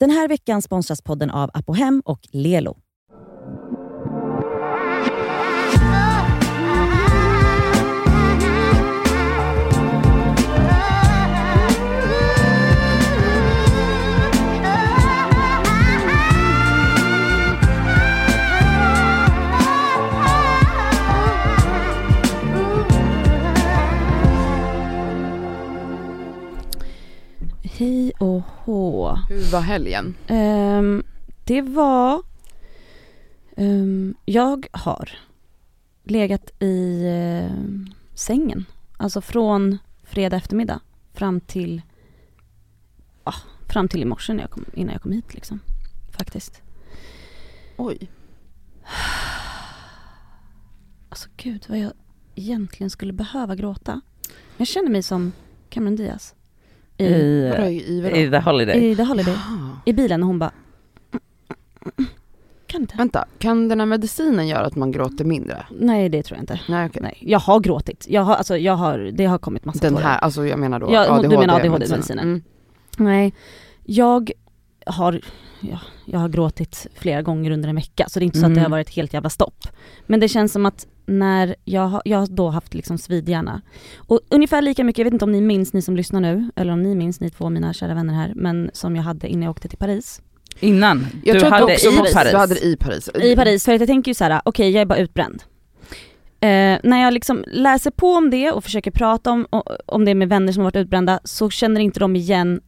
Den här veckan sponsras podden av Apohem och Lelo. Hur var helgen? Ehm, det var... ehm, jag har legat i ehm, sängen. Alltså från fredag eftermiddag fram till... ah, fram till i morse när jag kom, innan jag kom hit liksom. Faktiskt. Oj. Alltså gud vad jag egentligen skulle behöva gråta. Jag känner mig som Cameron Diaz. I, I, i The Holiday. i The Holiday. Jaha. I bilen och hon bara... Kan inte. Vänta, kan den här medicinen göra att man gråter mindre? Nej det tror jag inte. Nej okej. Nej, jag har gråtit. Jag har, alltså, jag har, det har kommit massa Den tårar. här, alltså jag menar då Ja, du menar. ADHD-medicinen. Mm. Nej, jag har, ja, jag har gråtit flera gånger under en vecka så det är inte så att det Mm. har varit helt jävla stopp. Men det känns som att när jag, har- jag har då haft liksom svidhjärna och ungefär lika mycket, jag vet inte om ni minns ni som lyssnar nu, eller om ni minns ni två mina kära vänner här, men som jag hade innan jag åkte till Paris. Innan? Jag du hade i måste, Paris? du hade det i Paris. I Paris, för att jag tänker ju så här: okej jag är bara utbränd. Eh, när jag liksom läser på om det och försöker prata om, om det med vänner som har varit utbrända så känner inte de igen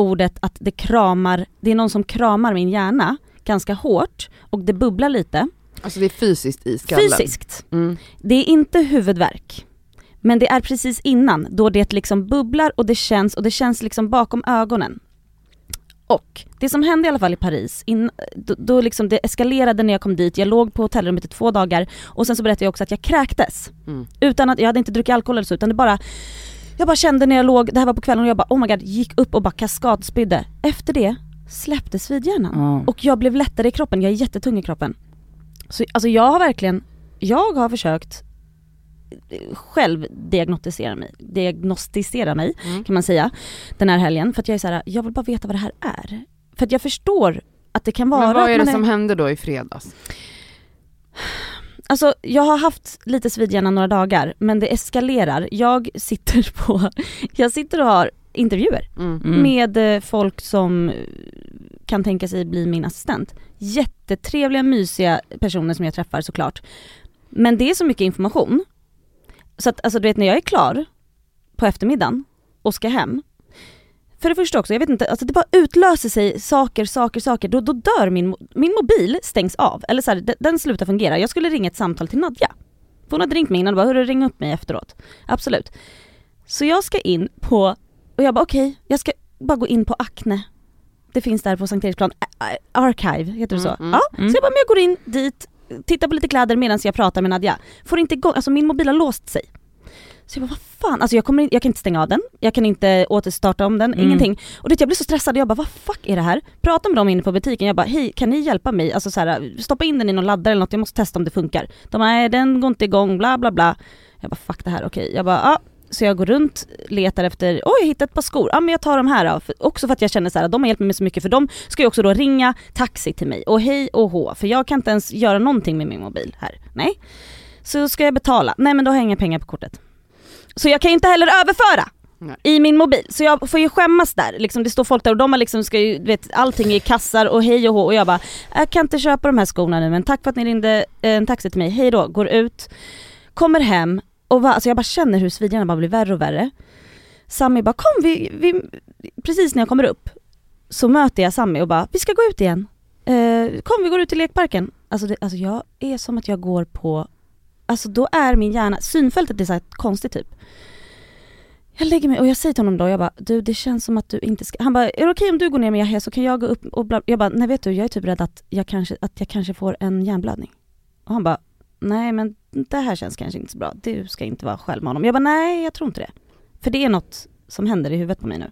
ordet att det kramar, det är någon som kramar min hjärna ganska hårt och det bubblar lite. Alltså det är fysiskt i skallen. Fysiskt. Mm. Det är inte huvudvärk. Men det är precis innan, då det liksom bubblar och det känns och det känns liksom bakom ögonen. Och det som hände i alla fall i Paris, in, då, då liksom det eskalerade när jag kom dit, jag låg på hotellrummet i två dagar och sen så berättade jag också att jag kräktes. Mm. Utan att, jag hade inte druckit alkohol eller så utan det bara Jag bara kände när jag låg, det här var på kvällen och jag bara oh my god, gick upp och bara kaskadspydde. Efter det släppte svidhjärnan. Ja. Och jag blev lättare i kroppen, jag är jättetung i kroppen. Så alltså jag har verkligen, jag har försökt själv diagnostisera mig, diagnostisera mig Mm. kan man säga den här helgen för att jag är så här, jag vill bara veta vad det här är. För att jag förstår att det kan vara Men vad är det man som hände då i fredags? Alltså jag har haft lite svidhjärna några dagar men det eskalerar. Jag sitter på, jag sitter och har intervjuer Mm. Mm. med eh, folk som eh, kan tänka sig bli min assistent. Jättetrevliga, mysiga personer som jag träffar såklart. Men det är så mycket information. Så att alltså du vet när jag är klar på eftermiddagen och ska hem. För det första också, jag vet inte, alltså det bara utlöser sig saker, saker, saker. Då, då dör min, min mobil stängs av. Eller så här, den, den slutar fungera. Jag skulle ringa ett samtal till Nadja. För hon hade ringt mig innan och bara, hörru ring upp mig efteråt. Absolut. Så jag ska in på, och jag bara okej, jag ska bara gå in på Acne. Det finns där på Sankt Eriksplan, Archive, heter det så? Mm, mm. Ja, Mm. så jag bara, men jag går in dit, tittar på lite kläder medan jag pratar med Nadja. Får inte igång, alltså min mobil har låst sig. Så jag bara, vad fan, alltså jag, kommer, in- jag kan inte stänga av den, jag kan inte återstarta om den, Mm. ingenting. Och det, jag blir så stressad, jag bara, vad fuck är det här? Pratar med dem inne på butiken, jag bara, hej kan ni hjälpa mig? Alltså så här, stoppa in den i någon laddare eller något, jag måste testa om det funkar. De bara, nej den går inte igång, bla bla bla. Jag bara, fuck det här, okej. Jag bara, ja. Så jag går runt, letar efter, oj jag hittade ett par skor, ja men jag tar de här då. För, också för att jag känner så här, de har hjälpt mig så mycket för de ska ju också då ringa taxi till mig och hej och hå, för jag kan inte ens göra någonting med min mobil här. Nej. Så ska jag betala, nej men då har jag inga pengar på kortet. Så jag kan ju inte heller överföra Nej. i min mobil, så jag får ju skämmas där. Liksom, det står folk där och de har liksom, ska ju, vet, allting är i kassar och hej och hå och jag bara, jag kan inte köpa de här skorna nu men tack för att ni ringde eh, en taxi till mig, hej då, går ut, kommer hem och va, alltså jag bara känner hur svidhjärnan bara blir värre och värre. Sammy bara kom vi, vi, precis när jag kommer upp så möter jag Sammy och bara, vi ska gå ut igen. Eh, kom vi går ut till lekparken. Alltså, det, alltså jag är som att jag går på, alltså då är min hjärna, synfältet är så konstigt typ. Jag lägger mig och jag säger till honom då, jag bara du det känns som att du inte ska, han bara är det okej om du går ner med Yahya så kan jag gå upp och bla, jag bara nej vet du jag är typ rädd att jag kanske, att jag kanske får en hjärnblödning. Och han bara nej men det här känns kanske inte så bra, du ska inte vara själv med honom. Jag bara nej jag tror inte det. För det är något som händer i huvudet på mig nu.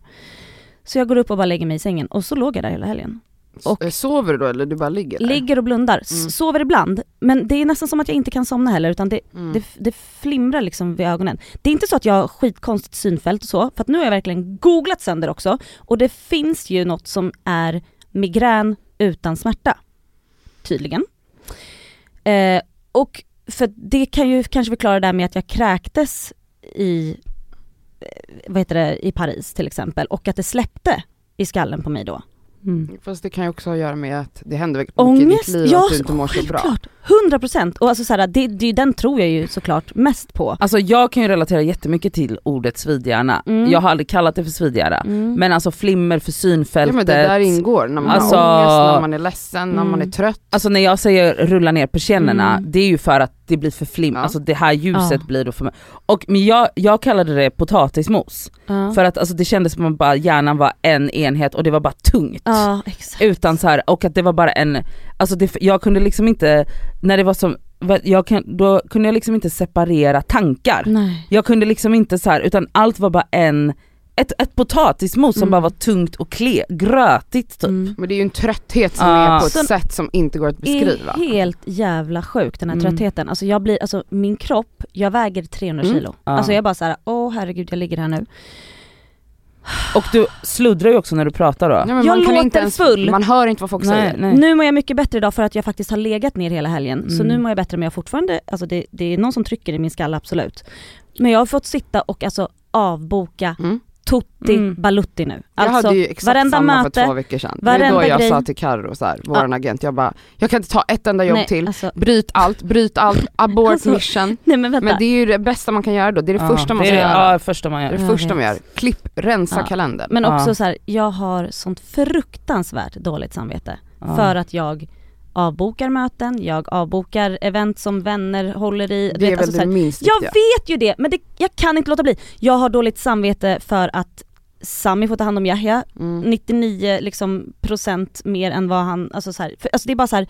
Så jag går upp och bara lägger mig i sängen och så låg jag där hela helgen. Och- Och, Sover du då eller du bara ligger där? Ligger och blundar, Mm. sover ibland. Men det är nästan som att jag inte kan somna heller utan det, Mm. det, det flimrar liksom vid ögonen. Det är inte så att jag har skitkonstigt synfält och så, för att nu har jag verkligen googlat sönder också och det finns ju något som är migrän utan smärta. Tydligen. Eh, och för det kan ju kanske förklara det där med att jag kräktes i, eh, vad heter det, i Paris till exempel och att det släppte i skallen på mig då. Mm. Fast det kan ju också ha att göra med att det händer väldigt mycket i ditt liv ja att du inte mår så bra. självklart. 100% och alltså så här, det, det, den tror jag ju såklart mest på. Alltså jag kan ju relatera jättemycket till ordet svidhjärna. Mm. Jag har aldrig kallat det för svidhjärna. Mm. Men alltså flimmer för Ja synfältet. men det där ingår, när man Alltså- har ångest, när man är ledsen, när man är Mm. trött. Alltså när jag säger rulla ner persiennerna, Mm. det är ju för att det blir för flim, Ja. alltså det här ljuset Ja. blir då för mig. Och men jag, jag kallade det potatismos, ja. för att alltså, det kändes som att bara hjärnan var en enhet och det var bara tungt. ja, exakt. Utan så här, och att det var bara en, alltså det, jag kunde liksom inte, när det var som, jag kan, då kunde jag liksom inte separera tankar. Nej. Jag kunde liksom inte så här, utan allt var bara en, ett, ett potatismos som Mm. bara var tungt och kle, grötigt typ. Mm. Men det är ju en trötthet som Ja. är på ett Som sätt som inte går att beskriva. är helt jävla sjuk den här Mm. tröttheten. Alltså jag blir, alltså min kropp, jag väger 300 Mm. kilo. Ja. Alltså jag är bara såhär, åh herregud jag ligger här nu. Och du sluddrar ju också när du pratar då. Nej, men Jag man kan låter inte ens, full. Man hör inte vad folk Nej, säger. nej. Nu mår jag mycket bättre idag för att jag faktiskt har legat ner hela helgen. Så Mm. nu mår jag bättre men jag fortfarande, alltså det, det är någon som trycker i min skalle absolut. Men jag har fått sitta och alltså avboka Mm. Tutti Mm. balutti nu. Jag Alltså hade ju exakt varenda samma möte, för två veckor sedan. Det är då jag grej. sa till Carro, så här, våran agent, jag bara, jag kan inte ta ett enda jobb nej, till, Alltså, bryt allt, bryt allt, abort Alltså, mission. nej men vänta. Men det är ju det bästa man kan göra då, det är det Ja, första man det ska är, göra. Ja, det första man Det är gör. det Jag första man gör. Klipp, rensa Ja. kalendern. Men också Ja. så här, jag har sånt fruktansvärt dåligt samvete. Ja. För att jag avbokar möten, jag avbokar event som vänner håller i. det är väl alltså så det här, minst jag vet ju det, men det, jag kan inte låta bli. Jag har dåligt samvete för att Sami får ta hand om Yahya, Mm. 99 liksom, procent mer än vad han, alltså så här, för, alltså det är bara så här,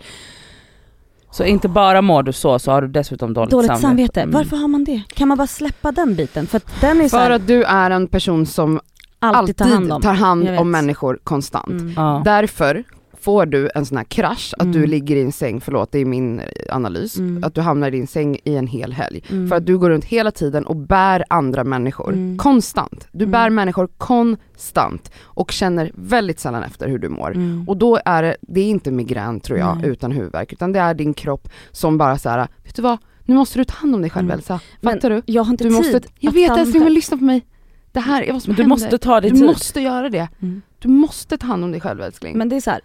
Så inte bara mår du så, så har du dessutom dåligt, dåligt samvete. Mm. Varför har man det? Kan man bara släppa den biten? För att den är så För här, att du är en person som alltid, alltid tar hand om. tar hand om människor konstant. Mm. Ja. Därför får du en sån här krasch, att du Mm. ligger i en säng, förlåt det är min eh, analys, Mm. att du hamnar i din säng i en hel helg. Mm. För att du går runt hela tiden och bär andra människor, Mm. konstant. Du Mm. bär människor konstant och känner väldigt sällan efter hur du mår. Mm. Och då är det, det är inte migrän tror jag, utan huvudvärk, utan det är din kropp som bara så här, vet du vad, nu måste du ta hand om dig själv Mm. Elsa, Men fattar du? Jag har inte Du tid måste, jag vet älskling men lyssna på mig. Det här är vad som du händer. måste ta dig du tid. måste göra det. Mm. Du måste ta hand om dig själv älskling. Men det är så här,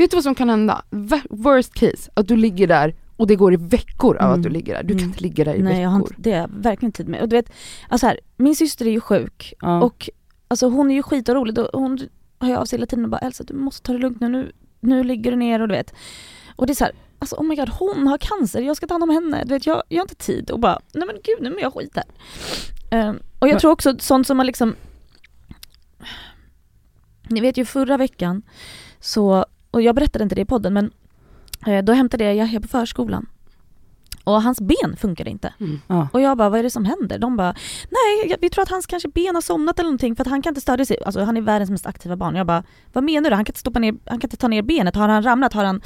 Vet du vad som kan hända? Worst case, att du ligger där och det går i veckor av Mm. att du ligger där. Du kan Mm. inte ligga där i nej veckor. jag har inte, det har jag verkligen tid med. Och du vet, alltså här, min syster är ju sjuk Ja. och alltså hon är ju skitorolig och hon har ju av sig hela tiden och bara Elsa du måste ta det lugnt nu, nu, nu ligger du ner och du vet. Och det är så här, alltså oh my god hon har cancer, jag ska ta hand om henne, du vet jag, jag har inte tid och bara nej men gud nu mår jag skit här. Ehm, och jag Men- tror också sånt som man liksom Ni vet ju förra veckan så, och jag berättade inte det i podden men eh, då hämtade jag Yahya på förskolan. Och hans ben funkade inte. Mm. Ja. Och jag bara, vad är det som händer? De bara, nej vi tror att hans kanske ben har somnat eller någonting för att han kan inte stödja sig. Alltså han är världens mest aktiva barn. Jag bara, vad menar du? Han kan inte, stoppa ner, han kan inte ta ner benet. Har han ramlat? Har han,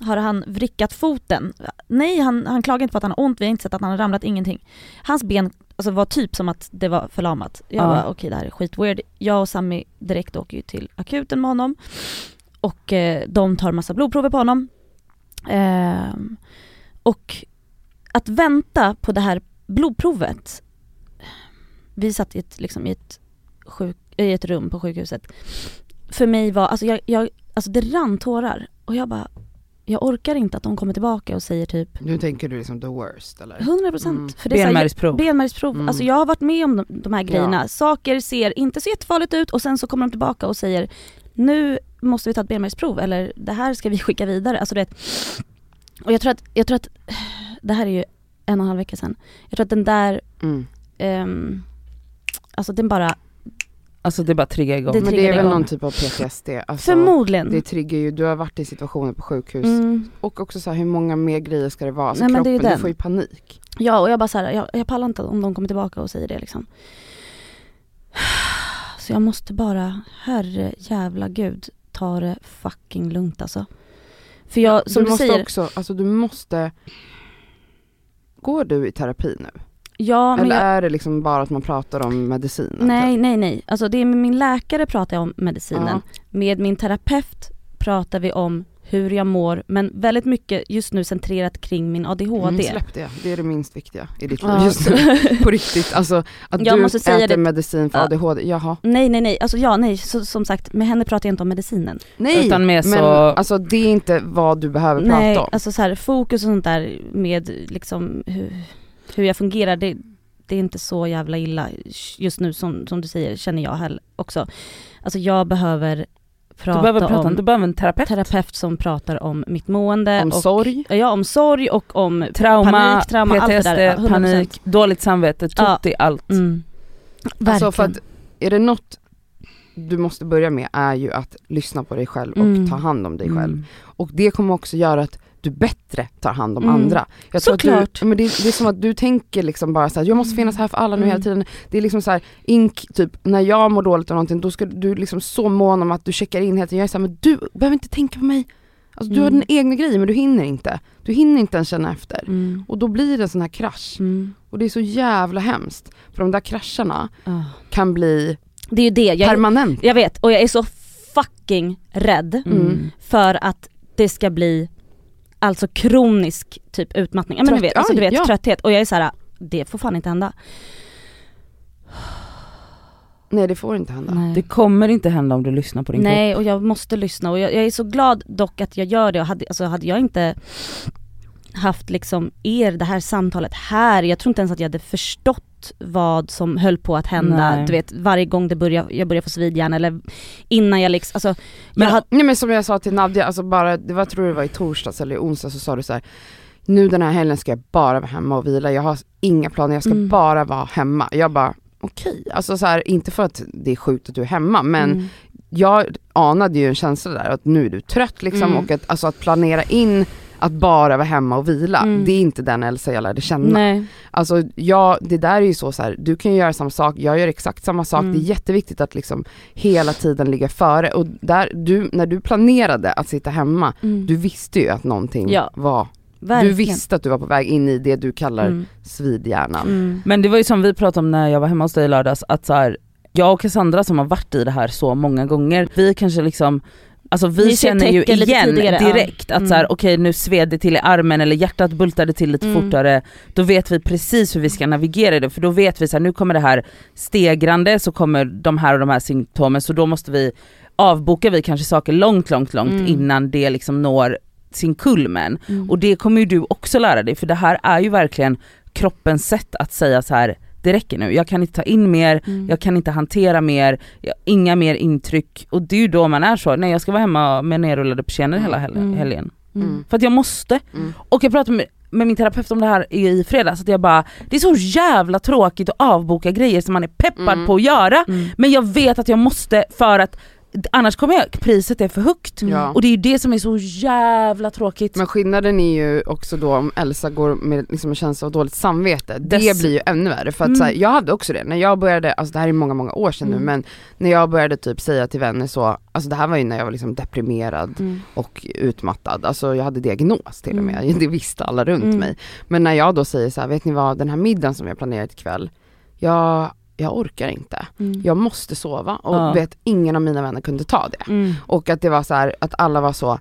har han vrickat foten? Nej, han, han klagar inte på att han har ont. Vi har inte sett att han har ramlat, ingenting. Hans ben alltså, var typ som att det var förlamat. Jag Ja. bara, okej det här är skitweird. Jag och Sammy direkt åker ju till akuten med honom. Och eh, de tar massa blodprover på honom. Ehm, och att vänta på det här blodprovet. Vi satt i ett, liksom, i ett, sjuk, i ett rum på sjukhuset. För mig var, alltså, jag, jag, alltså det rann tårar. Och jag bara, jag orkar inte att de kommer tillbaka och säger typ Nu tänker du liksom the worst eller? 100% procent. Mm. För det är så här- Benmärgsprov. benmärgsprov. Mm. Alltså jag har varit med om de, de här grejerna. Ja. Saker ser inte så jättefarligt ut och sen så kommer de tillbaka och säger nu måste vi ta ett benmärgsprov eller det här ska vi skicka vidare. Alltså det, och jag tror, att, jag tror att, det här är ju en och en halv vecka sedan. Jag tror att den där, Mm. ehm, alltså den bara, Alltså det bara triggar igång. Det Men det är väl igång. någon typ av PTSD? Alltså, förmodligen. Det triggar ju, du har varit i situationer på sjukhus Mm, och också så här, hur många mer grejer ska det vara? Alltså Nej, men det är kroppen, ju du får ju panik. ja och jag bara så här, jag, jag pallar inte om de kommer tillbaka och säger det liksom. Så jag måste bara, herre jävla gud, ta det fucking lugnt alltså. För jag, som du du, måste säger, också, alltså du måste Går du i terapi nu? ja men Eller jag, är det liksom bara att man pratar om medicinen? nej nej nej, alltså det är med min läkare pratar jag om medicinen. Med min terapeut pratar vi om hur jag mår, men väldigt mycket just nu centrerat kring min ADHD. Mm, släpp det, det är det minst viktiga i ditt liv Ja. just nu. På riktigt, alltså att Jag du måste säga äter det- medicin för Ja. ADHD, jaha. Nej nej nej, alltså ja nej, så, som sagt med henne pratar jag inte om medicinen. Nej, Utan men så- alltså det är inte vad du behöver Nej, prata om. alltså så här, fokus och sånt där med liksom hur, hur jag fungerar, det, det är inte så jävla illa just nu som, som du säger, känner jag heller också. Alltså jag behöver prata, Du behöver prata om, om du behöver en terapeut. terapeut som pratar om mitt mående. Om och, sorg. Ja, om sorg och om Trauma, panik, trauma, allt det PTSD, där. Ja, 100%. panik, dåligt samvete, Ja. tutti, allt. Mm. Verkligen. Alltså för att är det något du måste börja med är ju att lyssna på dig själv och Mm. ta hand om dig själv. Mm. Och det kommer också göra att du bättre tar hand om Mm. andra. Jag tror att Såklart. Du, men det, det är som att du tänker liksom bara så här, jag måste finnas här för alla nu Mm. hela tiden. Det är liksom så här, ink, typ när jag mår dåligt av någonting då ska du liksom så mån om att du checkar in hela tiden. Jag är såhär, men du behöver inte tänka på mig. Alltså du har Mm. dina egna grejer men du hinner inte. Du hinner inte ens känna efter. Mm. Och då blir det en sån här krasch. Mm. Och det är så jävla hemskt. För de där krascherna Ah. kan bli Det är det, jag, permanent. jag vet och jag är så fucking rädd Mm. för att det ska bli alltså kronisk typ utmattning. Ja men du Trött- vet, alltså, du vet ja. trötthet och jag är så här: det får fan inte hända. Nej det får inte hända. Nej. Det kommer inte hända om du lyssnar på din kropp. Nej och jag måste lyssna och jag, jag är så glad dock att jag gör det och hade, alltså, hade jag inte haft liksom er, det här samtalet här, jag tror inte ens att jag hade förstått vad som höll på att hända, Nej. du vet varje gång det börjar, jag börjar få svidjärn eller innan jag liksom, alltså Men, jag hade, nej men som jag sa till Nadja, alltså bara, det var, jag tror det var i torsdags eller i onsdag så sa du så här. Nu den här helgen ska jag bara vara hemma och vila, jag har inga planer, jag ska Mm. bara vara hemma. Jag bara okej, alltså så här, inte för att det är sjukt att du är hemma men mm, jag anade ju en känsla där att nu är du trött liksom Mm. och att, alltså att planera in att bara vara hemma och vila, Mm. det är inte den Elsa jag lärde känna. nej, Alltså ja, det där är ju så, så här, du kan ju göra samma sak, jag gör exakt samma sak. Mm. Det är jätteviktigt att liksom hela tiden ligga före. Och där, du, när du planerade att sitta hemma, mm, du visste ju att någonting Ja, var, verkligen. du visste att du var på väg in i det du kallar mm, svidhjärnan. mm, Men det var ju som vi pratade om när jag var hemma hos dig i lördags, att så här, jag och Cassandra som har varit i det här så många gånger, vi kanske liksom Alltså vi känner ju igen direkt att Mm. så här, okej nu sved det till i armen eller hjärtat bultade till lite Mm. fortare, då vet vi precis hur vi ska navigera i det för då vet vi så här, nu kommer det här stegrande så kommer de här och de här symptomen så då måste vi avboka vi kanske saker långt långt långt Mm. innan det liksom når sin kulmen. mm. Och det kommer ju du också lära dig för det här är ju verkligen kroppens sätt att säga så här. Det räcker nu, jag kan inte ta in mer, Mm. jag kan inte hantera mer, jag, inga mer intryck och det är ju då man är så, nej jag ska vara hemma med nerrullade persienner hela hel- Mm. helgen. Mm. För att jag måste. Mm. Och jag pratade med, med min terapeut om det här i, i fredags, att jag bara, det är så jävla tråkigt att avboka grejer som man är peppad Mm. på att göra, Mm. men jag vet att jag måste för att annars kommer jag, priset är för högt. Mm. Och det är ju det som är så jävla tråkigt. Men skillnaden är ju också då om Elsa går med liksom en känsla av dåligt samvete, det Dess- blir ju ännu värre. För att Mm. så här, jag hade också det, när jag började, alltså det här är många många år sedan Mm. nu men när jag började typ säga till vänner så, alltså det här var ju när jag var liksom deprimerad Mm. och utmattad, alltså jag hade diagnos till och med, Mm. det visste alla runt Mm. mig. Men när jag då säger så här, vet ni vad, den här middagen som jag planerat ikväll, jag, jag orkar inte, Mm. jag måste sova och Ja. vet ingen av mina vänner kunde ta det. Mm. Och att det var så här, att alla var så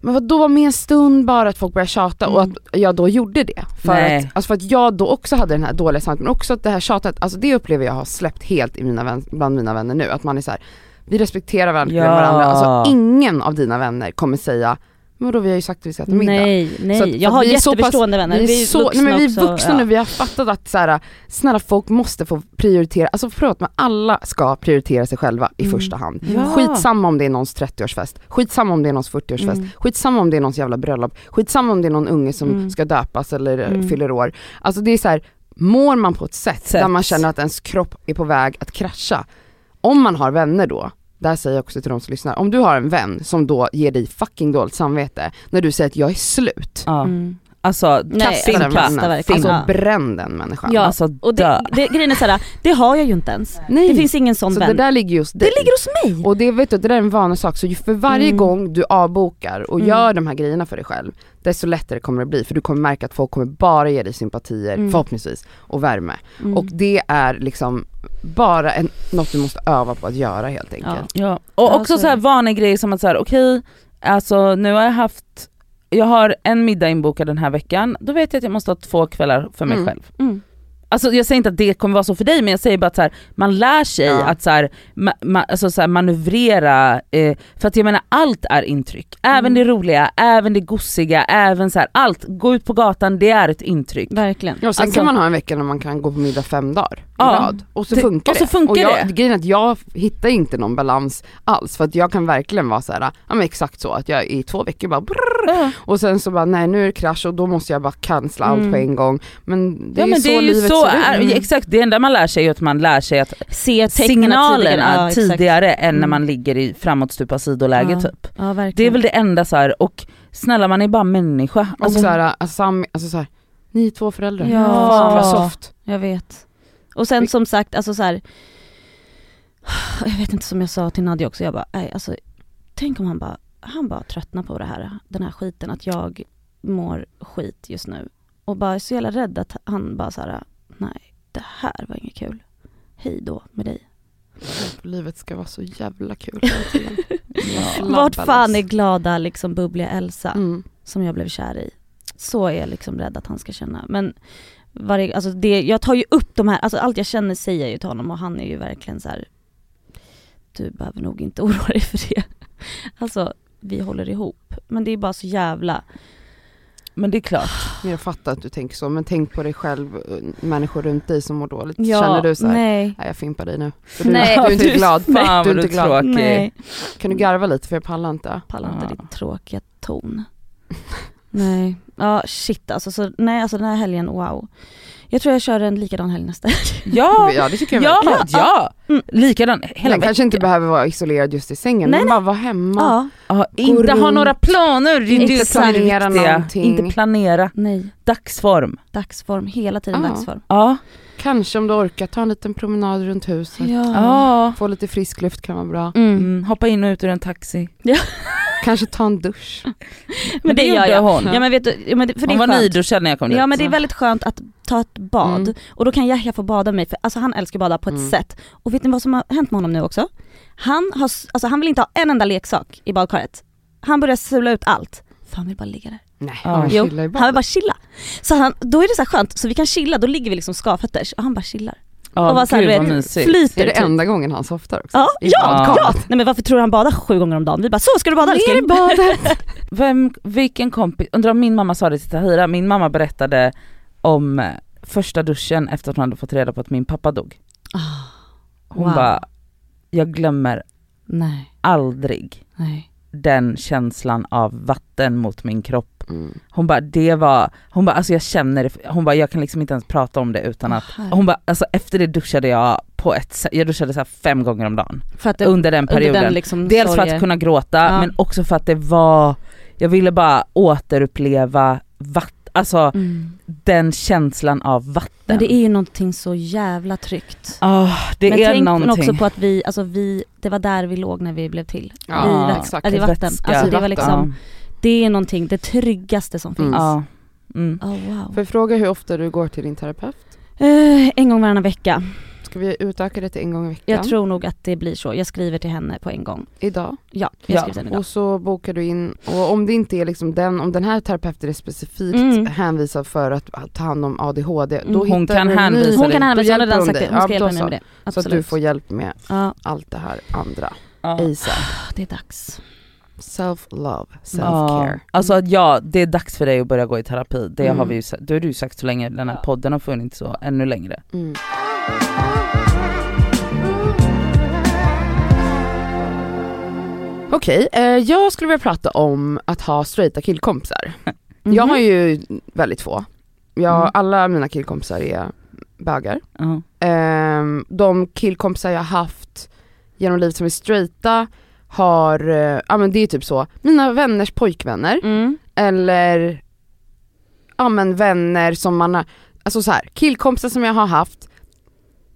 men vad då var med en stund bara att folk började tjata och Mm. att jag då gjorde det. För Nej. att, alltså för att jag då också hade den här dåliga samvetet men också att det här tjatet, alltså det upplever jag har släppt helt i mina vän, bland mina vänner nu. Att man är så här, vi respekterar verkligen Ja. varandra, alltså ingen av dina vänner kommer säga men då vi har ju sagt att vi ska äta middag. Nej, Så nej. att- jag har vi jätteförstående vänner. Vi är, så, nej men vi är också, vuxna ja. nu, vi har fattat att så här, snälla folk måste få prioritera, alltså förlåt men alla ska prioritera sig själva i Mm. första hand. Ja. Skitsamma om det är någons 30-årsfest, skitsamma om det är någons 40-årsfest, Mm. skitsamma om det är någons jävla bröllop, skitsamma om det är någon unge som Mm. ska döpas eller eh, Mm. fyller år. Alltså det är så här, mår man på ett sätt, Sätt. där man känner att ens kropp är på väg att krascha, om man har vänner då, där säger jag också till de som lyssnar, om du har en vän som då ger dig fucking dåligt samvete när du säger att jag är slut, Ja. Mm. Alltså, Nej, kasta den alltså, verkligen. Alltså bränn den människan. Ja, alltså Och dö. det, det, grejen är såhär, det har jag ju inte ens. Nej. Det finns ingen sån så vän. det där ligger hos dig. det ligger hos mig! Och det vet du, det där är en vanesak, så för varje Mm. gång du avbokar och Mm. gör de här grejerna för dig själv, desto lättare kommer det bli, för du kommer märka att folk kommer bara ge dig sympatier, Mm. förhoppningsvis, och värme. Mm. Och det är liksom bara en, något du måste öva på att göra helt enkelt. Ja. Och Ja, också så så är här det. vanegrejer som att så här, okej, alltså nu har jag haft, jag har en middag inbokad den här veckan, då vet jag att jag måste ha två kvällar för mig Mm. själv. Mm. Alltså jag säger inte att det kommer vara så för dig men jag säger bara att så här, man lär sig Ja. att så här, ma, ma, alltså så här, manövrera, eh, för att jag menar allt är intryck. Även Mm. det roliga, även det gossiga, även så här, allt. Gå ut på gatan, det är ett intryck. Verkligen. Ja, och sen Alltså- kan man ha en vecka när man kan gå på middag fem dagar i Ja. rad och så Det- funkar och så det. funkar och jag, det. Grejen är att jag hittar inte någon balans alls för att jag kan verkligen vara så här, ja men exakt så att jag i två veckor bara brrr, och sen så bara nej nu är det krasch och då måste jag bara cancella allt Mm. på en gång. Men det är ja ju men så det är livet så, är, Mm. exakt det enda man lär sig är att man lär sig att Se signalerna tidigare. tidigare, Ja, exakt. än när Mm. man ligger i framåtstupa sidoläge Ja. typ. Ja. Det är väl det enda så här och snälla man är bara människa. Och Alltså, så här, alltså, alltså så här, ni är två föräldrar. Ja. Fan vad soft. Jag vet. Och sen som sagt, alltså så här. Jag vet inte som jag sa till Nadja också, jag bara, nej, alltså, tänk om han bara, han bara tröttnar på det här, den här skiten, att jag mår skit just nu. Och bara är så jävla rädd att han bara så här, nej det här var inget kul. Hej då med dig. Livet ska vara så jävla kul. Ja. Vart fan är glada liksom bubbliga Elsa Mm. som jag blev kär i? Så är jag liksom rädd att han ska känna. Men varje, alltså det, jag tar ju upp de här, alltså allt jag känner säger jag ju till honom och han är ju verkligen så här. Du behöver nog inte oroa dig för det. Alltså vi håller ihop. Men det är bara så jävla, Men det är klart. Men jag fattar att du tänker så, men tänk på dig själv, eh, människor runt dig som mår dåligt. ja, Känner du så här, nej. nej. jag fimpar dig nu. För du, Nej, du är inte glad. Fan du är du inte glad. tråkig. Nej, Kan du garva lite för jag pallar inte. pallar inte Ja. din tråkiga ton. Nej, ja shit alltså, så, nej alltså den här helgen, wow. Jag tror jag kör en likadan helg nästa helg. Ja, Ja det tycker jag ja, verkligen. ja. Mm. Likadan hela Den kanske inte behöver vara isolerad just i sängen, Nej, men bara vara hemma. Ja, Ja, inte ha runt. några planer, det är Inte planera någonting. Inte planera. nej. Dagsform. Dagsform, hela tiden Ja. dagsform. Ja. Kanske om du orkar ta en liten promenad runt huset. ja. Få lite frisk luft kan vara bra. Mm. Mm, hoppa in och ut ur en taxi. Kanske ta en dusch. Men det gör gjorde jag. hon. Ja men vet du, ja, men det, för det hon är var skönt. nyduschad när jag kom dit. Ja men det är väldigt skönt att ta ett bad Mm. och då kan Yahya få bada med mig för alltså han älskar att bada på ett Mm. sätt. Och vet ni vad som har hänt med honom nu också? Han, har, alltså han vill inte ha en enda leksak i badkaret. Han börjar sula ut allt. För han vill bara ligga där. Nej, Ja. han Jo, Han vill bara chilla. Så han, då är det så här skönt, så vi kan chilla, då ligger vi liksom skavfötters och han bara chillar. Ja, och bara så här, gud du vad vet, mysigt. Flyter Är det typ. enda gången han softar också? Ja, I ja, badkaret? Nej men varför tror du han badar sju gånger om dagen? Vi bara så ska du bada Ner i älskling? badet! Vem, vilken kompis, undrar om min mamma sa det till Tahira, min mamma berättade om eh, första duschen efter att hon hade fått reda på att min pappa dog. Ah, Hon Wow. bara, jag glömmer Nej, aldrig nej. Den känslan av vatten mot min kropp. Mm. Hon bara det var, hon bara alltså jag känner det, hon bara jag kan liksom inte ens prata om det utan att, Åh, hon bara alltså efter det duschade jag på ett sätt, jag duschade så här fem gånger om dagen För att det, under den perioden. under den liksom Dels för att kunna gråta Ja. men också för att det var, jag ville bara återuppleva vatten, alltså Mm. den känslan av vatten. Men det är ju någonting så jävla tryggt. Ah, det men är tänk någonting. också på att vi, alltså vi, det var där vi låg när vi blev till. Ja, I, exakt. alltså i vatten. Vätska. Alltså det var liksom, det är någonting, det tryggaste som finns. Mm. Ja. Mm. Oh, wow. Får jag fråga hur ofta du går till din terapeut? Eh, en gång varannan vecka. Ska vi utöka det till en gång i veckan? Jag tror nog att det blir så. Jag skriver till henne på en gång. Idag? Ja, jag Ja, skriver till henne idag. Och så bokar du in, och om det inte är liksom den, om den här terapeuten är specifikt Mm. hänvisad för att ta hand om ADHD, Mm. då Hon hittar kan hänvisa ny, Hon dig. kan hänvisa, hon har redan sagt dig. det. Hon ska Ja, hjälpa mig med det. Så att du Absolut. får hjälp med Ja, allt det här andra. Ja. ASAP. det är dags. Self-love, Ja. self-care. Alltså att ja, det är dags för dig att börja gå i terapi. Det Mm. har vi ju, det har du sagt så länge den här Ja. podden har funnits så ännu längre. Mm. Okej, eh, jag skulle vilja prata om att ha straighta killkompisar. Jag Mhm. har ju väldigt få. Jag, Mm. Alla mina killkompisar är bögar. Ja. Ehm, de killkompisar jag haft genom livet som är straighta har, eh, ja men det är typ så, mina vänners pojkvänner Mm. eller ja men vänner som man har, alltså så här, killkompisar som jag har haft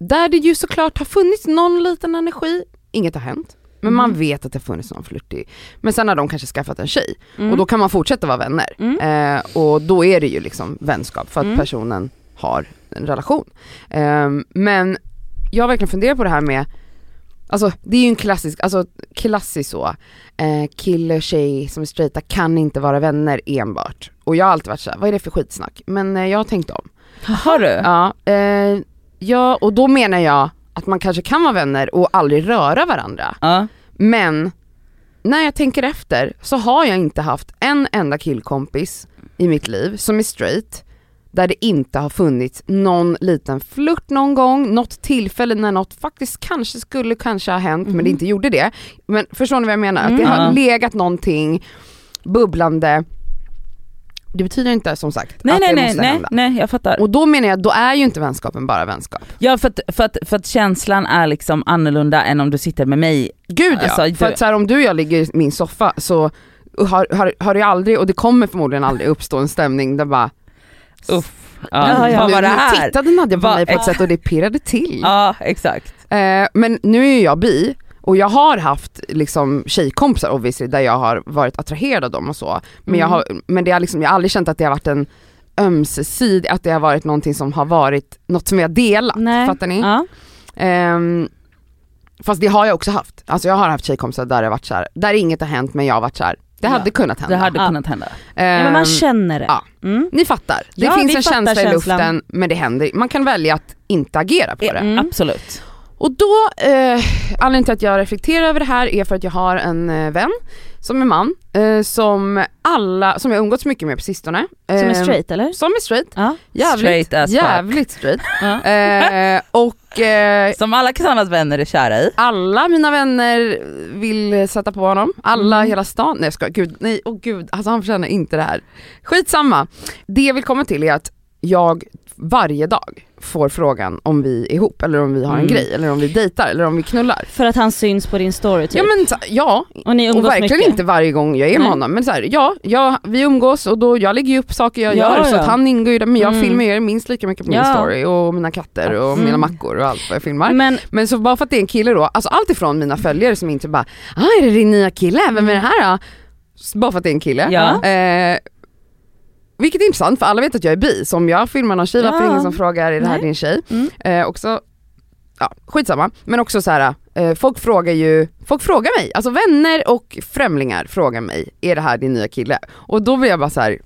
där det ju såklart har funnits någon liten energi, inget har hänt. Men man Mm. vet att det har funnits någon flörtig. Men sen har de kanske skaffat en tjej Mm. och då kan man fortsätta vara vänner. Mm. Eh, och då är det ju liksom vänskap för att Mm. personen har en relation. Ehm, men jag har verkligen funderat på det här med Alltså det är ju en klassisk, alltså klassisk så, eh, kille och tjej som är straighta kan inte vara vänner enbart. Och jag har alltid varit såhär, vad är det för skitsnack? Men eh, jag har tänkt om. Har du? Ja, eh, ja, och då menar jag att man kanske kan vara vänner och aldrig röra varandra. Ja. Men när jag tänker efter så har jag inte haft en enda killkompis i mitt liv som är straight där det inte har funnits någon liten flört någon gång, något tillfälle när något faktiskt kanske skulle kanske ha hänt men det inte gjorde det. Men förstår ni vad jag menar? Att det Mm. har legat någonting bubblande. Det betyder inte som sagt Nej att nej det nej, måste nej, hända. nej jag fattar. Och då menar jag, då är ju inte vänskapen bara vänskap. Ja för att, för, att, för att känslan är liksom annorlunda än om du sitter med mig. Gud ja, Alltså, för du- att så här, om du och jag ligger i min soffa så har, har, har det aldrig, och det kommer förmodligen aldrig uppstå en stämning där bara Uff. Ja, Ja, nu, nu tittade Nadja på Vad- mig på ett sätt och det pirrade till. Ja exakt. Eh, men nu är ju jag bi och jag har haft liksom tjejkompisar obviously där jag har varit attraherad av dem och så. Men, jag, Mm. har, men det har liksom, jag har aldrig känt att det har varit en ömsesidig, att det har varit någonting som har varit något som jag delat. Nej. Fattar ni? Ja. Ehm, fast det har jag också haft. Alltså jag har haft tjejkompisar där det varit så här, där inget har hänt men jag har varit så här. det Ja, hade kunnat hända. Det hade Ja. kunnat hända. ja men man känner det. ja. Mm. Ni fattar, det finns en känsla i luften men det händer, man kan välja att inte agera på det. Mm. Absolut. Och då, eh, anledningen till att jag reflekterar över det här är för att jag har en eh, vän som är man, eh, som alla, som jag umgåtts mycket med på sistone. Som är Eh, straight eller? Som är straight, Ja. jävligt, Straight as fuck. jävligt straight. Ja. Eh, och eh, Som alla Cassandras vänner är kära i. alla mina vänner vill sätta på honom, alla Mm. hela stan, nej jag ska, gud, nej, åh gud, alltså han förtjänar inte det här. Skitsamma, det jag vill komma till är att jag varje dag får frågan om vi är ihop eller om vi har en Mm. grej eller om vi dejtar eller om vi knullar. För att han syns på din story typ. Ja men så- ja, och ni och umgås verkligen mycket. inte varje gång jag är med Nej. honom men så här, ja, ja, vi umgås och då, jag lägger ju upp saker jag Ja, gör så ja. att han ingår ju där, men jag Mm. filmar ju minst lika mycket på min Ja. story och mina katter och Mm. mina mackor och allt vad jag filmar. Men Men så bara för att det är en kille då, alltså allt ifrån mina följare som inte bara ah, är det din nya kille? Vem är det här då? Så Bara för att det är en kille. Ja. Eh, vilket är intressant för alla vet att jag är bi, så om jag filmar någon tjej, varför är det ingen som frågar är det här Nej. din tjej? Mm. Eh, också, ja skitsamma, men också så här, eh, folk frågar ju, folk frågar mig, alltså vänner och främlingar frågar mig, är det här din nya kille? Och då blir jag bara så här.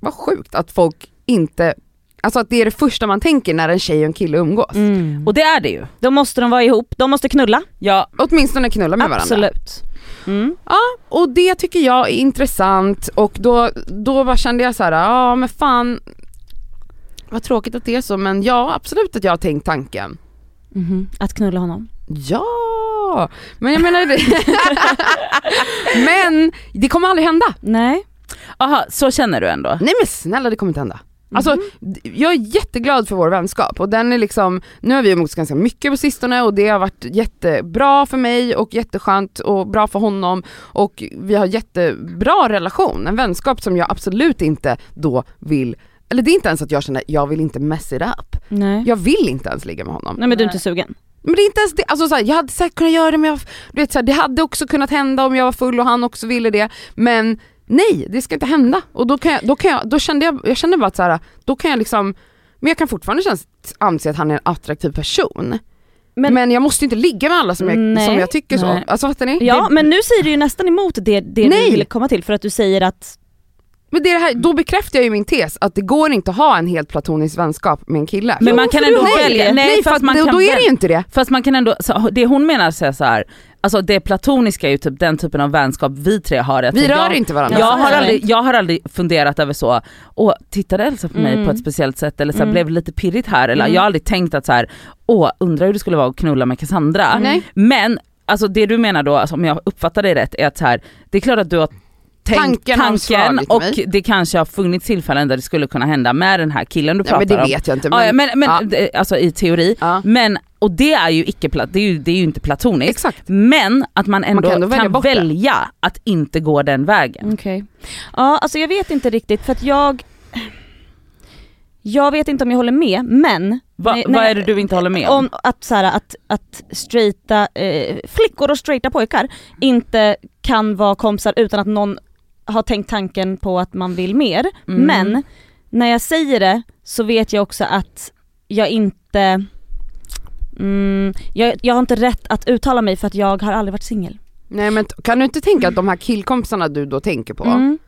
vad sjukt att folk inte, alltså att det är det första man tänker när en tjej och en kille umgås. mm. Och det är det ju. då måste de vara ihop, de måste knulla. Ja, Åtminstone knulla med varandra. Absolut. Mm. Och det tycker jag är intressant och då, då bara kände jag så här, ja men fan vad tråkigt att det är så men ja absolut att jag har tänkt tanken. Mhm. Att knulla honom. Ja, men jag menar det. men det kommer aldrig hända. Nej. aha så känner du ändå? Nej men snälla det kommer inte hända. Alltså d- jag är jätteglad för vår vänskap och den är liksom, nu har vi umgåtts ganska mycket på sistone och det har varit jättebra för mig och jätteskönt och bra för honom och vi har jättebra relation, en vänskap som jag absolut inte då vill, eller det är inte ens att jag känner, jag vill inte mess it up. Nej. Jag vill inte ens ligga med honom. Nej men du är inte sugen. Men det är inte ens det, alltså så här, jag hade säkert kunnat göra det men jag, du vet, så här, det hade också kunnat hända om jag var full och han också ville det. Men nej, det ska inte hända. Och då, kan jag, då, kan jag, då kände jag, jag kände bara att så här, då kan jag liksom, men jag kan fortfarande känns, anse att han är en attraktiv person. Men, Men- jag måste inte ligga med alla som jag, Nej, som jag tycker så. nej. Alltså fattar ni? Ja Det, men nu säger du ju nästan emot det, det Nej. du ville komma till för att du säger att men det är det här, då bekräftar jag ju min tes att det går inte att ha en helt platonisk vänskap med en kille. Men man kan ändå välja. det. Nej, nej för fast att, man då, kan då är det ju inte det. Fast man kan ändå, så, det hon menar så så här, alltså det platoniska är ju typ den typen av vänskap vi tre har. Att Vi rör jag, inte varandra. Jag Ja, har, aldrig, jag har aldrig funderat över så, åh tittade Elsa på mig Mm. på ett speciellt sätt eller så här, Mm. blev det lite pirrigt här eller Mm. jag har aldrig tänkt att så här, åh undrar hur det skulle vara att knulla med Cassandra. Nej. Men alltså det du menar då, alltså, om jag uppfattar dig rätt, är att så här, det är klart att du har tänkt Tanken tanken och mig. det kanske har funnits tillfällen där det skulle kunna hända med den här killen du Ja, pratar men det om. vet jag inte. Men, ja, men, men ja. alltså i teori. Ja. Men, och det är ju icke det är ju, det är ju inte platoniskt. Exakt. Men att man ändå kan kan, ändå välja det. välja att inte gå den vägen. Okej. Ja alltså jag vet inte riktigt för att jag jag vet inte om jag håller med men Va, Nej, vad är det du inte håller med om? om att, så här, att, att straighta eh, flickor och straighta pojkar inte kan vara kompisar utan att någon har tänkt tanken på att man vill mer. Mm. Men när jag säger det så vet jag också att jag inte Mm, jag, jag har inte rätt att uttala mig för att jag har aldrig varit singel. Nej men kan du inte tänka att de här killkompisarna du då tänker på, Mm.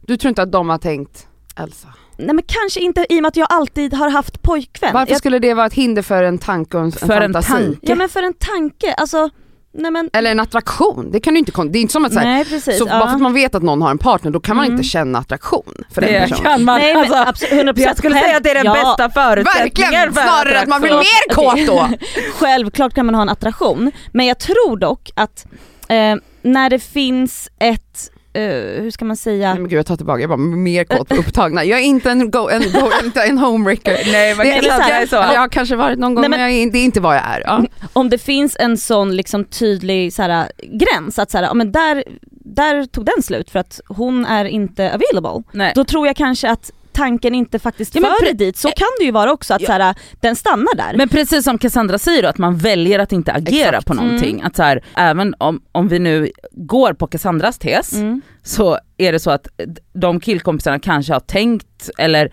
du tror inte att de har tänkt Elsa? Nej men kanske inte i och med att jag alltid har haft pojkvän. Varför jag, skulle det vara ett hinder för en tanke och en, en För en fantasi? tanke. ja men för en tanke, alltså, nej men Eller en attraktion, det kan du inte, det är inte som att säga Nej precis. så ja. bara för att man vet att någon har en partner då kan man Mm. inte känna attraktion för den Det personen. kan man, Nej men alltså, absolut, 100% jag skulle säga att det är den ja, bästa förutsättningen Verkligen! för Snarare att man blir mer kåt då! Självklart kan man ha en attraktion, men jag tror dock att eh, när det finns ett, eh, hur ska man säga, Nej men gud jag tar tillbaka, jag bara mer kåt på upptagna. Jag är inte en, go, en, go, inte en homewrecker. Nej man Det kan är säga jag är så. Jag har kanske varit någon gång Nej, men, men- jag är, det är inte vad jag är. Ja. om det finns en sån liksom tydlig så här, gräns, att så här, ja, men där, där tog den slut för att hon är inte available. Nej. Då tror jag kanske att tanken inte faktiskt Ja, för dig dit, så kan det ju vara också att Ja. så här, den stannar där. Men precis som Cassandra säger då, att man väljer att inte agera Exakt. på någonting. Mm. Att så här, även om, om vi nu går på Cassandras tes mm. så är det så att de killkompisarna kanske har tänkt eller eh,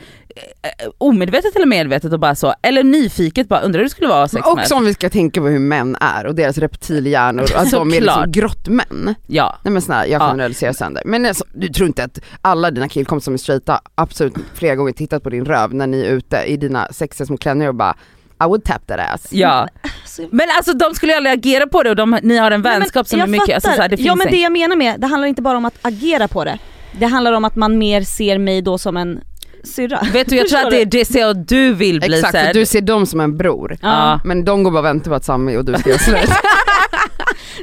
omedvetet eller medvetet och bara så, eller nyfiket bara undrar hur det skulle vara sex med. också om vi ska tänka på hur män är och deras reptilhjärnor, att de är liksom grottmän. Ja. Nej men snälla, jag Ja. generaliserar sönder. Men alltså, du tror inte att alla dina killkompisar som är straighta absolut flera gånger tittat på din röv när ni är ute i dina sexiga små klänningar och bara I would tap that ass. Ja. Alltså, Men alltså de skulle ju aldrig agera på det och de, ni har en Nej, vänskap som är mycket, alltså, så här, det finns Ja men en- det jag menar med, det handlar inte bara om att agera på det. Det handlar om att man mer ser mig då som en syrra. Vet du jag tror att det är det så du vill bli Exakt, så för du ser dem som en bror. Ja. Men de går bara och väntar på att Sami och du ska göra slut.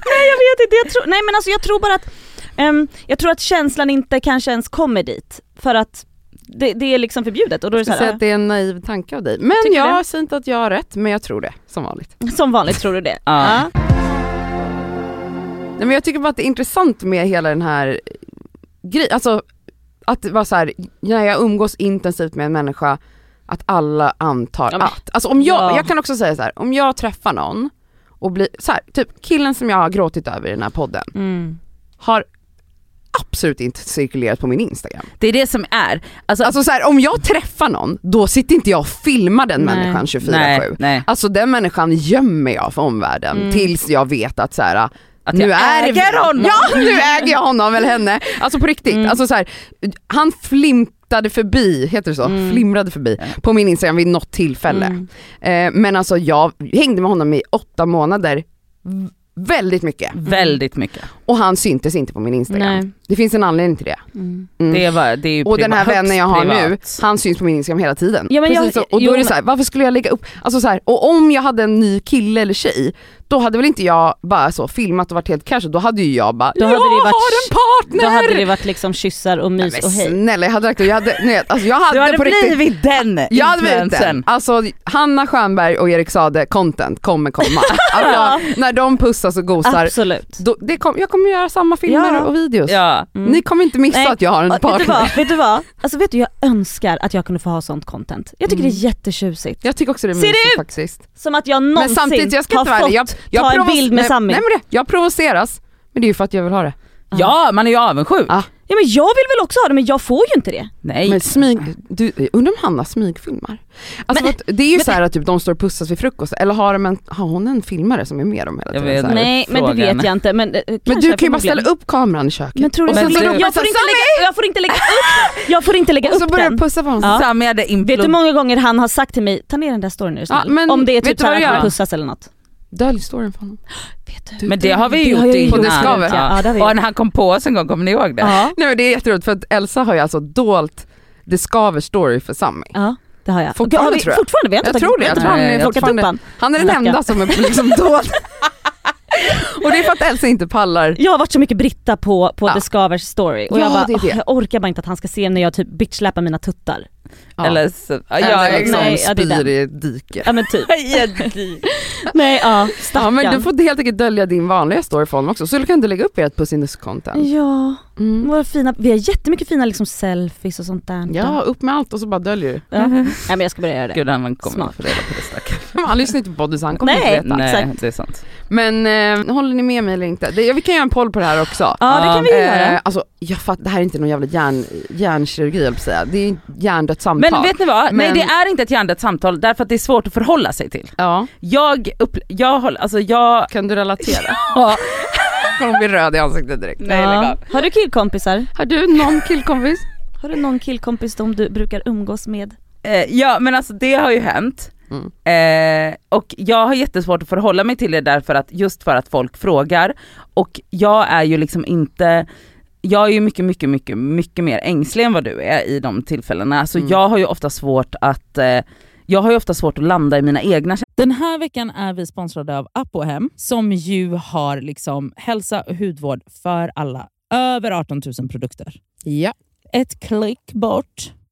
Nej jag vet inte, jag tror, nej men alltså jag tror bara att, ehm, jag tror att känslan inte kanske ens kommer dit. För att det, det är liksom förbjudet och då är det så säger här, att det är en naiv tanke av dig. Men Tycker jag säger inte att jag har rätt, men jag tror det, som vanligt. som vanligt tror du det. Ja. Ja. Nej, men jag tycker bara att det är intressant med hela den här grejen, alltså att det var så här, när jag umgås intensivt med en människa, att alla antar Ja, men- att, alltså om jag, Ja. jag kan också säga så här, om jag träffar någon och blir, så här, typ killen som jag har gråtit över i den här podden, Mm. har absolut inte cirkulerat på min instagram. Det är det som är, alltså, Alltså så här, om jag träffar någon, då sitter inte jag och filmar den Nej. människan 24-7. nej, nej. Alltså den människan gömmer jag för omvärlden Mm. tills jag vet att så här, Att nu jag äger honom. Ja, nu äger jag honom eller henne. Alltså på riktigt, Mm. alltså så här, han flimtade förbi, heter det så? Mm. Flimrade förbi på min Instagram vid något tillfälle. Mm. Eh, men alltså jag hängde med honom i åtta månader, väldigt mycket. Väldigt mycket. Och han syntes inte på min Instagram. Nej. Det finns en anledning till det. Mm. Mm. Det, var, det är ju Och den privat- här vännen jag har högst nu, privat. han syns på min Instagram hela tiden. Ja, men jag- så. Och då jo, är det men- så här, varför skulle jag lägga upp, alltså så här, och om jag hade en ny kille eller tjej, då hade väl inte jag bara så filmat och varit helt casual, då hade ju jag bara, Då hade jag det varit- har en partner! Då hade det varit liksom kyssar och Nej, mys men och hej. snälla jag hade lagt jag hade, nej, alltså jag hade, Du hade på riktigt blivit den jag hade blivit den. Alltså Hanna Stjernberg och Erik Sade content kommer komma. Alltså när de pussas och gosar, Absolut. då, det kom, jag kommer göra samma filmer Ja. och videos. Ja. Mm. Ni kommer inte missa Nej. att jag har en Ja, vet du partner. vad, vet du vad? Alltså vet du jag önskar att jag kunde få ha sånt content. Jag tycker Mm. det är jättetjusigt. Jag tycker också det är Ser det mysigt ut? faktiskt. Som att jag Men någonsin samtidigt, jag ska har inte fått jag, jag ta en bild med Sami. Nej men det, jag provoceras, men det är ju för att jag vill ha det. ja, man är ju avundsjuk. Ja. Ja men jag vill väl också ha det men jag får ju inte det. Nej. Men smyg, du, undrar om Hanna smygfilmar? Alltså Men- det är ju men- så här att typ, de står och pussas vid frukost, eller har, de en, har hon en filmare som är med dem hela tiden? vet så. Nej men det vet jag inte men, eh, Men du kan ju bara ställa upp kameran i köket. Men tror du och Men sen du- så jag, du jag, får inte lägga, jag får inte lägga upp, jag får inte lägga och så upp börjar den. du pussa på honom. Ja. Sami hade Vet du hur många gånger han har sagt till mig, ta ner den där storyn nu Ja, men Om det är typ du att vi pussas eller något. Dölj storyn för honom. Vet du? Men det har vi Det gjort har jag innan. gjort. Och det ska vi. Ja, vi Och när han kom på oss en gång, kommer ni ihåg det? Ja, Nej men det är jätteroligt för att Elsa har ju alltså dolt det skaver story för Sami. ja det har jag. Fortfarande har vi, tror jag. Fortfarande? Vi har inte Jag tagit- tror det, jag tror han är fortfarande- han. Är En den enda som är liksom dold. och det är för att Elsa inte pallar. Jag har varit så mycket Britta på, på Ja. The Skavers story och Ja, jag bara, det det. "Åh, jag orkar bara inte att han ska se när jag typ bitchsläpar mina tuttar. Ja. Eller så, ja, Eller ja, liksom nej, ja, det är spyr den. i ett dike. Ja men typ. Nej ja, stackarn. Ja men du får helt enkelt dölja din vanliga story för honom också, så du kan inte lägga upp ert Puss content. Ja, Mm. våra fina, vi har jättemycket fina liksom selfies och sånt där. Ja, upp med allt och så bara döljer du. ja. Nej men jag ska börja göra det. Gud han kommer Smart. få reda på det stackarn. Han lyssnar inte på podden så han kommer Nej. inte veta. Nej Exakt. det är sant. Men eh, håller ni med mig eller inte? Det, vi kan göra en poll på det här också. Ja det kan vi Eh, göra. alltså jag fatt, det här är inte någon jävla hjärn, hjärnkirurgi höll jag på att säga. Det är hjärndött hjärndött samtal. Men vet ni vad? Nej Men- det är inte ett hjärndött samtal därför att det är svårt att förhålla sig till. Ja, Jag, upp, jag, håller- alltså jag, kan du relatera? ja, Hon blir röd i ansiktet direkt. Nej, lägg Ja. av. Har du killkompisar? Har du någon killkompis? Har du någon killkompis som du brukar umgås med? eh, ja men alltså det har ju hänt. Mm. Eh, och jag har jättesvårt att förhålla mig till det därför att, just för att folk frågar. Och jag är ju liksom inte, jag är ju mycket, mycket, mycket, mycket mer ängslig än vad du är i de tillfällena. Så Mm. jag har ju ofta svårt att, eh, jag har ju ofta svårt att landa i mina egna Den här veckan är vi sponsrade av Apohem som ju har liksom hälsa och hudvård för alla. Över 18 000 produkter Ja. ett klick bort.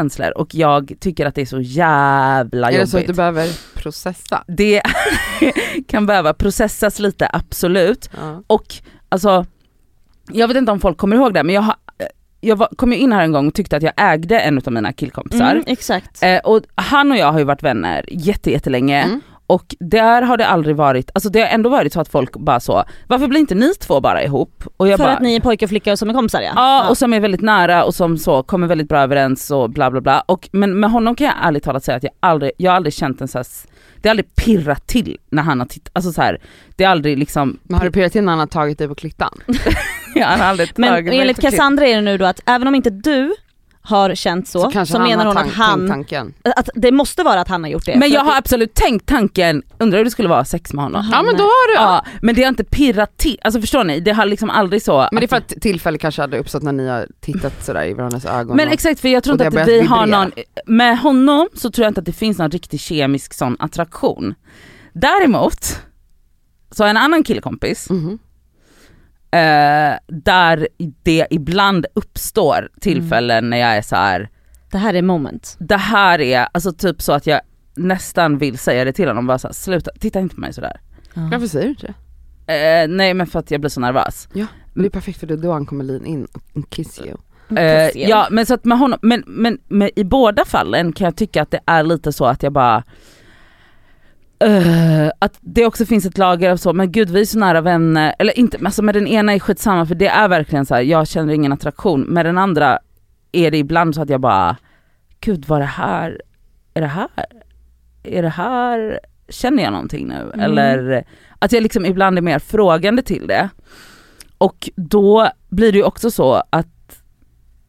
Känslor och jag tycker att det är så jävla Är jobbigt. det så att du behöver processa? Det kan behöva processas lite, absolut. Ja. Och alltså, jag vet inte om folk kommer ihåg det men jag, har, jag var, kom ju in här en gång och tyckte att jag ägde en av mina killkompisar. Mm, exakt. Eh, och han och jag har ju varit vänner jätte, jättelänge Mm. Och där har det aldrig varit, alltså det har ändå varit så att folk bara så, varför blir inte ni två bara ihop? Och jag För bara, att ni är pojke och flicka och som är kompisar ja. Ja, och som är väldigt nära och som så kommer väldigt bra överens och bla bla bla. Och, men med honom kan jag ärligt talat säga att jag aldrig, jag har aldrig känt en så här, det har aldrig pirrat till när han har tittat, alltså så här, det har aldrig liksom, Men har du pirrat till när han har tagit dig på klittan? jag har aldrig Men tagit mig enligt. Cassandra är det nu då att även om inte du har känt så, så, han menar hon att han, tanken. att det måste vara att han har gjort det. Men jag har det- absolut tänkt tanken, undrar hur det skulle vara sex med honom. Ja men då har du, Ja, men det har inte pirrat till, alltså förstår ni? Det har liksom aldrig så Men det är för att tillfälle kanske hade uppstått när ni har tittat sådär i varandras ögon. Men och- exakt för jag tror inte att vi börjat har vibrera. någon, med honom så tror jag inte att det finns någon riktig kemisk sån attraktion. Däremot så har jag en annan killkompis Mhm. Eh, där det ibland uppstår tillfällen när jag är så här. Det här är moment. det här är alltså typ så att jag nästan vill säga det till honom, bara så här, sluta, titta inte på mig sådär. Varför säger du inte det? Eh, nej men för att jag blir så nervös. Men det är perfekt för det då han kommer lean in och kiss you. Eh, ja men så att med honom, men, men, men i båda fallen kan jag tycka att det är lite så att jag bara eh, att det också finns ett lager av så, men gud vi är så nära vänner, eller inte, alltså med den ena är skitsamma för det är verkligen så här, jag känner ingen attraktion, med den andra är det ibland så att jag bara, gud vad är det här, är det här, är det här, känner jag någonting nu? Mm. Eller att jag liksom ibland är mer frågande till det. Och då blir det ju också så att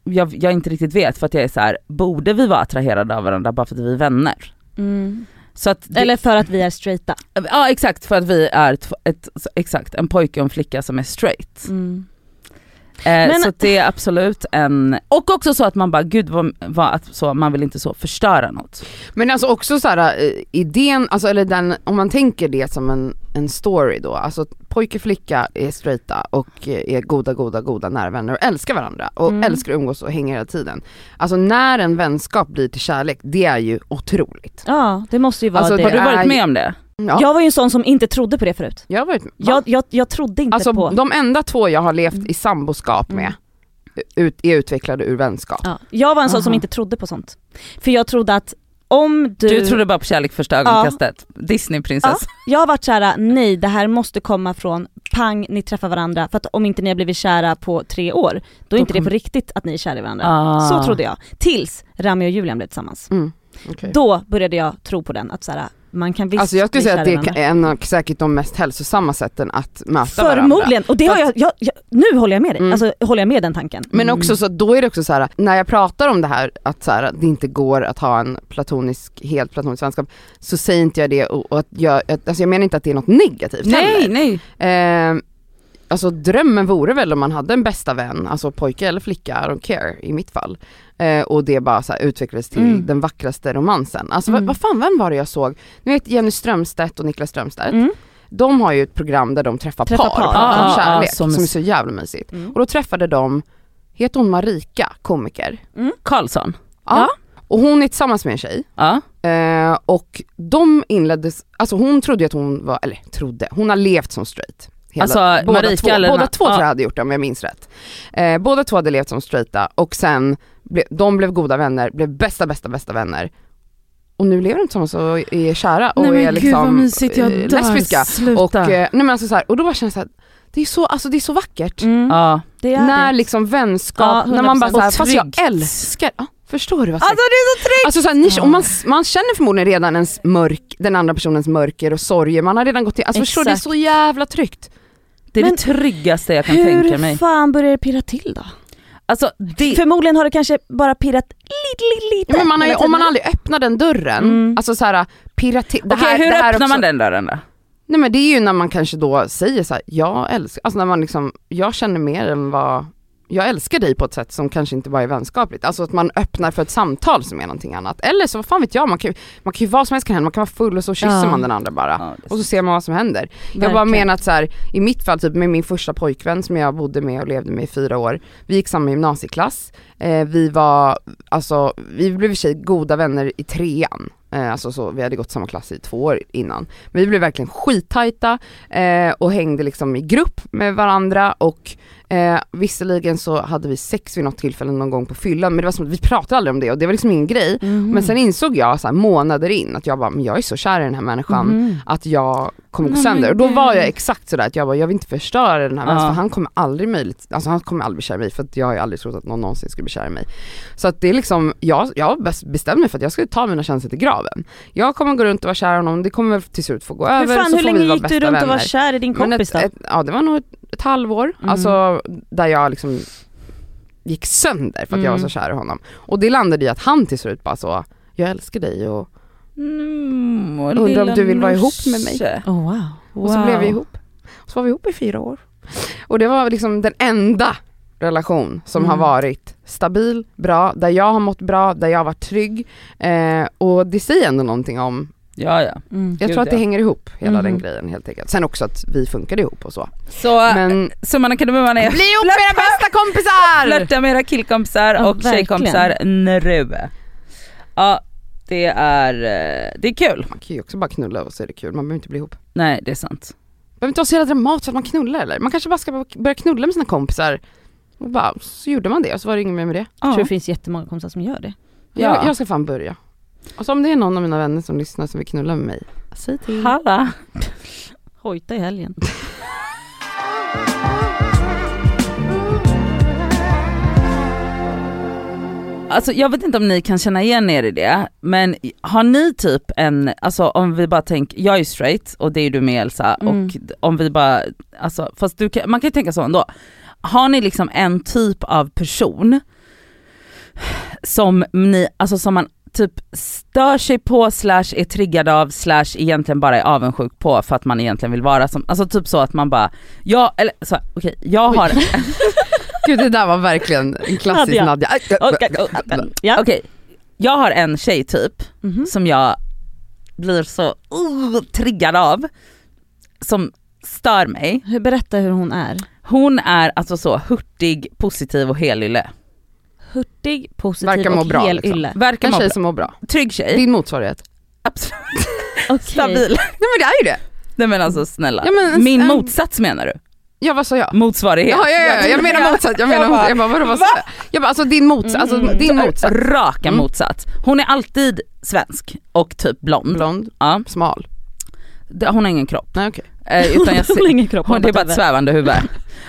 jag, jag inte riktigt vet för att jag är så här: borde vi vara attraherade av varandra bara för att vi är vänner? Mm. Så att det, Eller för att vi är straighta. Ja exakt, för att vi är ett, ett, exakt, en pojke och en flicka som är straight. Mm. Eh, Men- Så det är absolut en, och också så att man bara gud vad, vad att så, man vill inte så förstöra något. Men alltså också så här, eh, idén, alltså eller den, om man tänker det som en, en story då, alltså pojke och flicka är straighta och eh, är goda, goda, goda nära vänner och älskar varandra och Mm. älskar att umgås och hänga hela tiden. Alltså när en vänskap blir till kärlek, det är ju otroligt. Ja det måste ju vara Alltså, det. Har du varit med om det? Ja, Jag var ju en sån som inte trodde på det förut. jag varit. Jag, jag, jag trodde inte Alltså på... de enda två jag har levt Mm. i samboskap med Mm. ut, är utvecklade ur vänskap. Ja. Jag var en sån som Aha. inte trodde på sånt. För jag trodde att om du... Du, trodde bara på kärlek första ögonkastet, Disneyprinsessa. Jag har varit såhär, nej det här måste komma från pang, ni träffar varandra. För att om inte ni har blivit kära på tre år, då är Då inte det kom- på riktigt att ni är kära i varandra. Ah. Så trodde jag. Tills Rami och Julian blev tillsammans. Mm. okej. Då började jag tro på den, att såhär, man kan visst Alltså jag skulle säga att det är en av säkert de mest hälsosamma sätten att möta varandra. Förmodligen, och det har jag, jag, jag, nu håller jag med dig. Mm. Alltså håller jag med den tanken. Men också så, då är det också så här, när jag pratar om det här att så här, det inte går att ha en platonisk, helt platonisk vänskap, så säger inte jag det och, och att jag, alltså jag menar inte att det är något negativt Nej, heller. nej. Eh, alltså drömmen vore väl om man hade en bästa vän, alltså pojke eller flicka, I don't care i mitt fall. Eh, och det bara så utvecklades till Mm. den vackraste romansen. Alltså Mm. vad, vad fan, vem var det jag såg? Ni vet Jenny Strömstedt och Niklas Strömstedt, Mm. de har ju ett program där de träffar, Träffar par, par. Ja, om ja, kärlek, ja, som- som är så jävla mysigt. Mm. Och då träffade de, heter hon Marika, komiker? Karlsson. Ja. Och hon är tillsammans med en tjej, Ja. eh, och de inleddes, alltså hon trodde att hon var, eller trodde, hon har levt som straight. Hela, Alltså, båda Marika två, eller båda två ja. tror jag hade gjort det om jag minns rätt. Eh, båda två hade levt som straighta och sen, ble, de blev goda vänner, blev bästa bästa bästa vänner. Och nu lever de tillsammans och är kära och Nej, men är gud, liksom vad mysigt, jag eh, dör. lesbiska. Sluta. Och, eh, nej men alltså så här, och då bara känner jag så här, det är så, alltså det är så vackert. Mm. ja. Det är När det. liksom vänskap, Ja, när man bara 100%. såhär, fast jag älskar, ja, förstår du vad Alltså det är så tryggt! Alltså så här, ni, Ja. och man, man känner förmodligen redan ens mörk, den andra personens mörker och sorger, man har redan gått till, alltså förstår du, det är Exakt. så jävla tryggt. Det är Men det tryggaste jag kan tänka Hur mig. fan börjar det pirra till då? Alltså det, Förmodligen har det kanske bara pirrat lite, lite, lite. Men man har, ju- om man aldrig öppnar den dörren, Mm. alltså så här, pirra till, det Okej här, hur det här öppnar också, man den dörren då? Nej men det är ju när man kanske då säger så här, jag älskar, alltså när man liksom, jag känner mer än vad jag älskar dig på ett sätt som kanske inte bara är vänskapligt. Alltså att man öppnar för ett samtal som är någonting annat. Eller så, vad fan vet jag, man kan, man kan ju vad som helst kan hända, man kan vara full och så kysser Ja. man den andra bara. Ja, Och så ser man vad som händer. Jag bara Verkligen. menar att så här, i mitt fall typ med min första pojkvän som jag bodde med och levde med i fyra år. Vi gick samma gymnasieklass, eh, vi var, alltså vi blev i sig goda vänner i trean. Eh, alltså så, vi hade gått samma klass i två år innan. Men vi blev verkligen skittajta eh, och hängde liksom i grupp med varandra och Eh, visserligen så hade vi sex vid något tillfälle någon gång på fyllan men det var som att vi pratade aldrig om det och det var liksom ingen grej. Mhm. Men sen insåg jag så här, månader in att jag bara, men jag är så kär i den här människan Mhm. att jag kommer gå sönder. Och då var jag exakt sådär att jag bara, jag vill inte förstöra den här Ja. vänskapet för han kommer aldrig möjligt, alltså han kommer aldrig bli kär i mig för att jag har aldrig trott att någon någonsin skulle bli kär i mig. Så att det är liksom, jag, jag har bes- bestämt mig för att jag ska ta mina känslor till graven. Jag kommer gå runt och vara kär i honom, det kommer väl till slut få gå Hur, över fan, så hur länge gick du runt och vänner. var kär i din kompis ett, då? ett, ja det var nog ett, ett halvår, Mm. alltså där jag liksom gick sönder för att jag var så Mm. kär i honom. Och det landade i att han till slut bara så, jag älskar dig och, Mm, och Undrar om du vill vara ihop med mig? Oh, wow. och så blev vi ihop. Och så var vi ihop i fyra år. Och det var liksom den enda relation som Mm. har varit stabil, bra, där jag har mått bra, där jag har varit trygg. Eh, och det säger ändå någonting om, Ja ja. Mm. jag Gud, tror att det ja. hänger ihop hela Mhm. den grejen helt enkelt. Sen också att vi funkade ihop och så. Så Men summan av kardemumman är bli ihop med era bästa kompisar! flörta med era killkompisar Ja, och verkligen. tjejkompisar nu. Ja det är, eh, det är kul. Man kan ju också bara knulla och så är det kul, man behöver inte bli ihop. Nej det är sant. behöver inte vara så jävla dramatiskt att man knullar eller? Man kanske bara ska börja knulla med sina kompisar. Och bara, så gjorde man det och så var det inget mer med det. Jag tror det finns jättemånga kompisar som gör det. Ja. Jag, jag ska fan börja. Och så om det är någon av mina vänner som lyssnar som vill knulla med mig, säg till. Halla. Hojta i helgen. Alltså jag vet inte om ni kan känna igen er i det, men har ni typ en, alltså om vi bara tänker, jag är straight och det är du med Elsa Mm. och om vi bara, alltså fast du kan, man kan ju tänka så ändå. Har ni liksom en typ av person som ni, alltså som man typ stör sig på slash är triggad av slash egentligen bara är avundsjuk på för att man egentligen vill vara som, alltså typ så att man bara, ja eller så okej, jag har, Gud det där var verkligen en klassisk Nadja. Okej, okej, jag har en tjej typ Mhm. som jag blir så uh, triggad av, som stör mig. Hur, berätta hur hon är. Hon är alltså så hurtig, positiv och helylle. Hurtig, positiv Verkar må och bra, helylle. Verkar En må tjej bra. som mår bra. Trygg tjej, Din motsvarighet. absolut Okej. stabil. Nej men det är ju det. Nej men alltså snälla. Ja, men en- Min en- motsats menar du? Ja vad sa jag? Motsvarighet. Ja, ja, ja, jag menar motsats, jag menar Jag bara, motsats. Jag bara, vadå, vad sa jag? Jag bara, alltså din motsats, alltså Mm. din motsats. Raka Mm. motsats. Hon är alltid svensk och typ blond. Blond, Ja. smal. Hon har ingen kropp. Nej okej. Eh, utan jag Hon har ser, ingen kropp. hon, det är bara ett svävande huvud.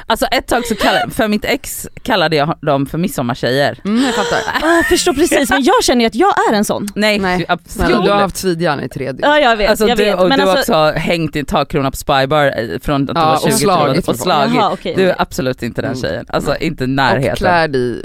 Alltså ett tag så kallade, för mitt ex kallade jag dem för midsommartjejer. Mm, jag fattar. Ah, jag förstår precis, men jag känner ju att jag är en sån. Nej, Nej, du- absolut. du har haft svidjärn i tre dygn. Ja jag vet, Alltså jag du, vet. och Men du har alltså, också hängt i en takkrona på Spybar eh, från att du Ja, var och 20 slagit och slagit. Jaha, okej. Du är absolut inte den Mm. tjejen, alltså inte Och närheten. klär dig,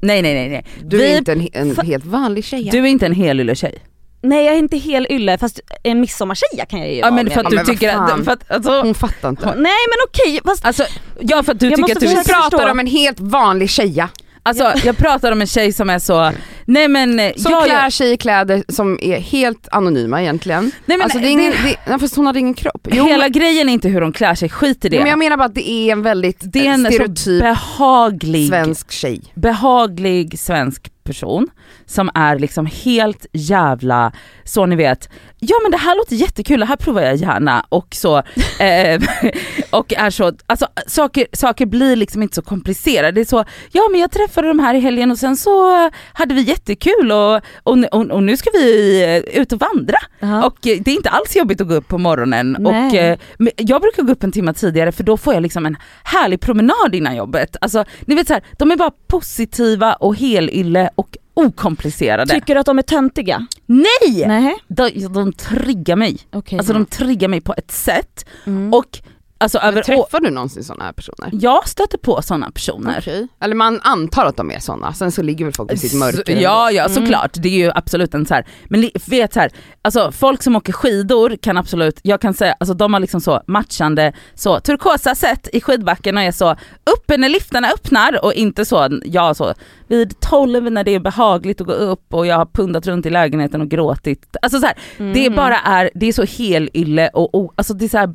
Nej nej nej. nej. du Vi- är inte en, en helt vanlig tjej. Du är inte en helylle-tjej. Nej jag är inte hel ylle fast en midsommartjeja kan jag ju Ja vara men med. för att Ja, du men tycker att, för att alltså, Hon fattar inte. Nej men okej, fast alltså, ja för att du tycker måste att du pratar, förstå. om en helt vanlig tjeja alltså jag pratar om en tjej som är så, nej men eh, som jag, klär sig i kläder som är helt anonyma egentligen. nej, men, alltså det är ingen, det, det, nej, fast hon hade ingen kropp. Jo, hela men, grejen är inte hur hon klär sig, skit i det. men jag menar bara att det är en väldigt det är en stereotyp behaglig, svensk tjej. behaglig svensk person som är liksom helt jävla, så ni vet, ja men det här låter jättekul, det här provar jag gärna och så, eh, och är så, alltså saker, saker blir liksom inte så komplicerade. Det är så, ja men jag träffade de här i helgen och sen så hade vi jättekul och, och, och, och nu ska vi eh, ut och vandra. Ja. Och eh, det är inte alls jobbigt att gå upp på morgonen Nej. och eh, jag brukar gå upp en timme tidigare för då får jag liksom en härlig promenad innan jobbet. Alltså ni vet så här, de är bara positiva och helylle och okomplicerade. Tycker du att de är töntiga? Nej! Nej. De, de triggar mig. Okej. Alltså de triggar mig på ett sätt mm. och Alltså över träffar du någonsin sådana här personer? jag stöter på sådana personer. Okej. Eller man antar att de är sådana, sen så ligger väl folk i sitt mörker. Så- Ja, ja Mm. såklart. Det är ju absolut en så här. men vet så här, alltså folk som åker skidor kan absolut, jag kan säga, alltså de har liksom så matchande så turkosa sätt i skidbacken och är så uppe när liftarna öppnar och inte så, jag så vid 12 när det är behagligt att gå upp och jag har pundat runt i lägenheten och gråtit. Alltså så här, det Mm. bara är, det är så helylle och, och alltså det är så här,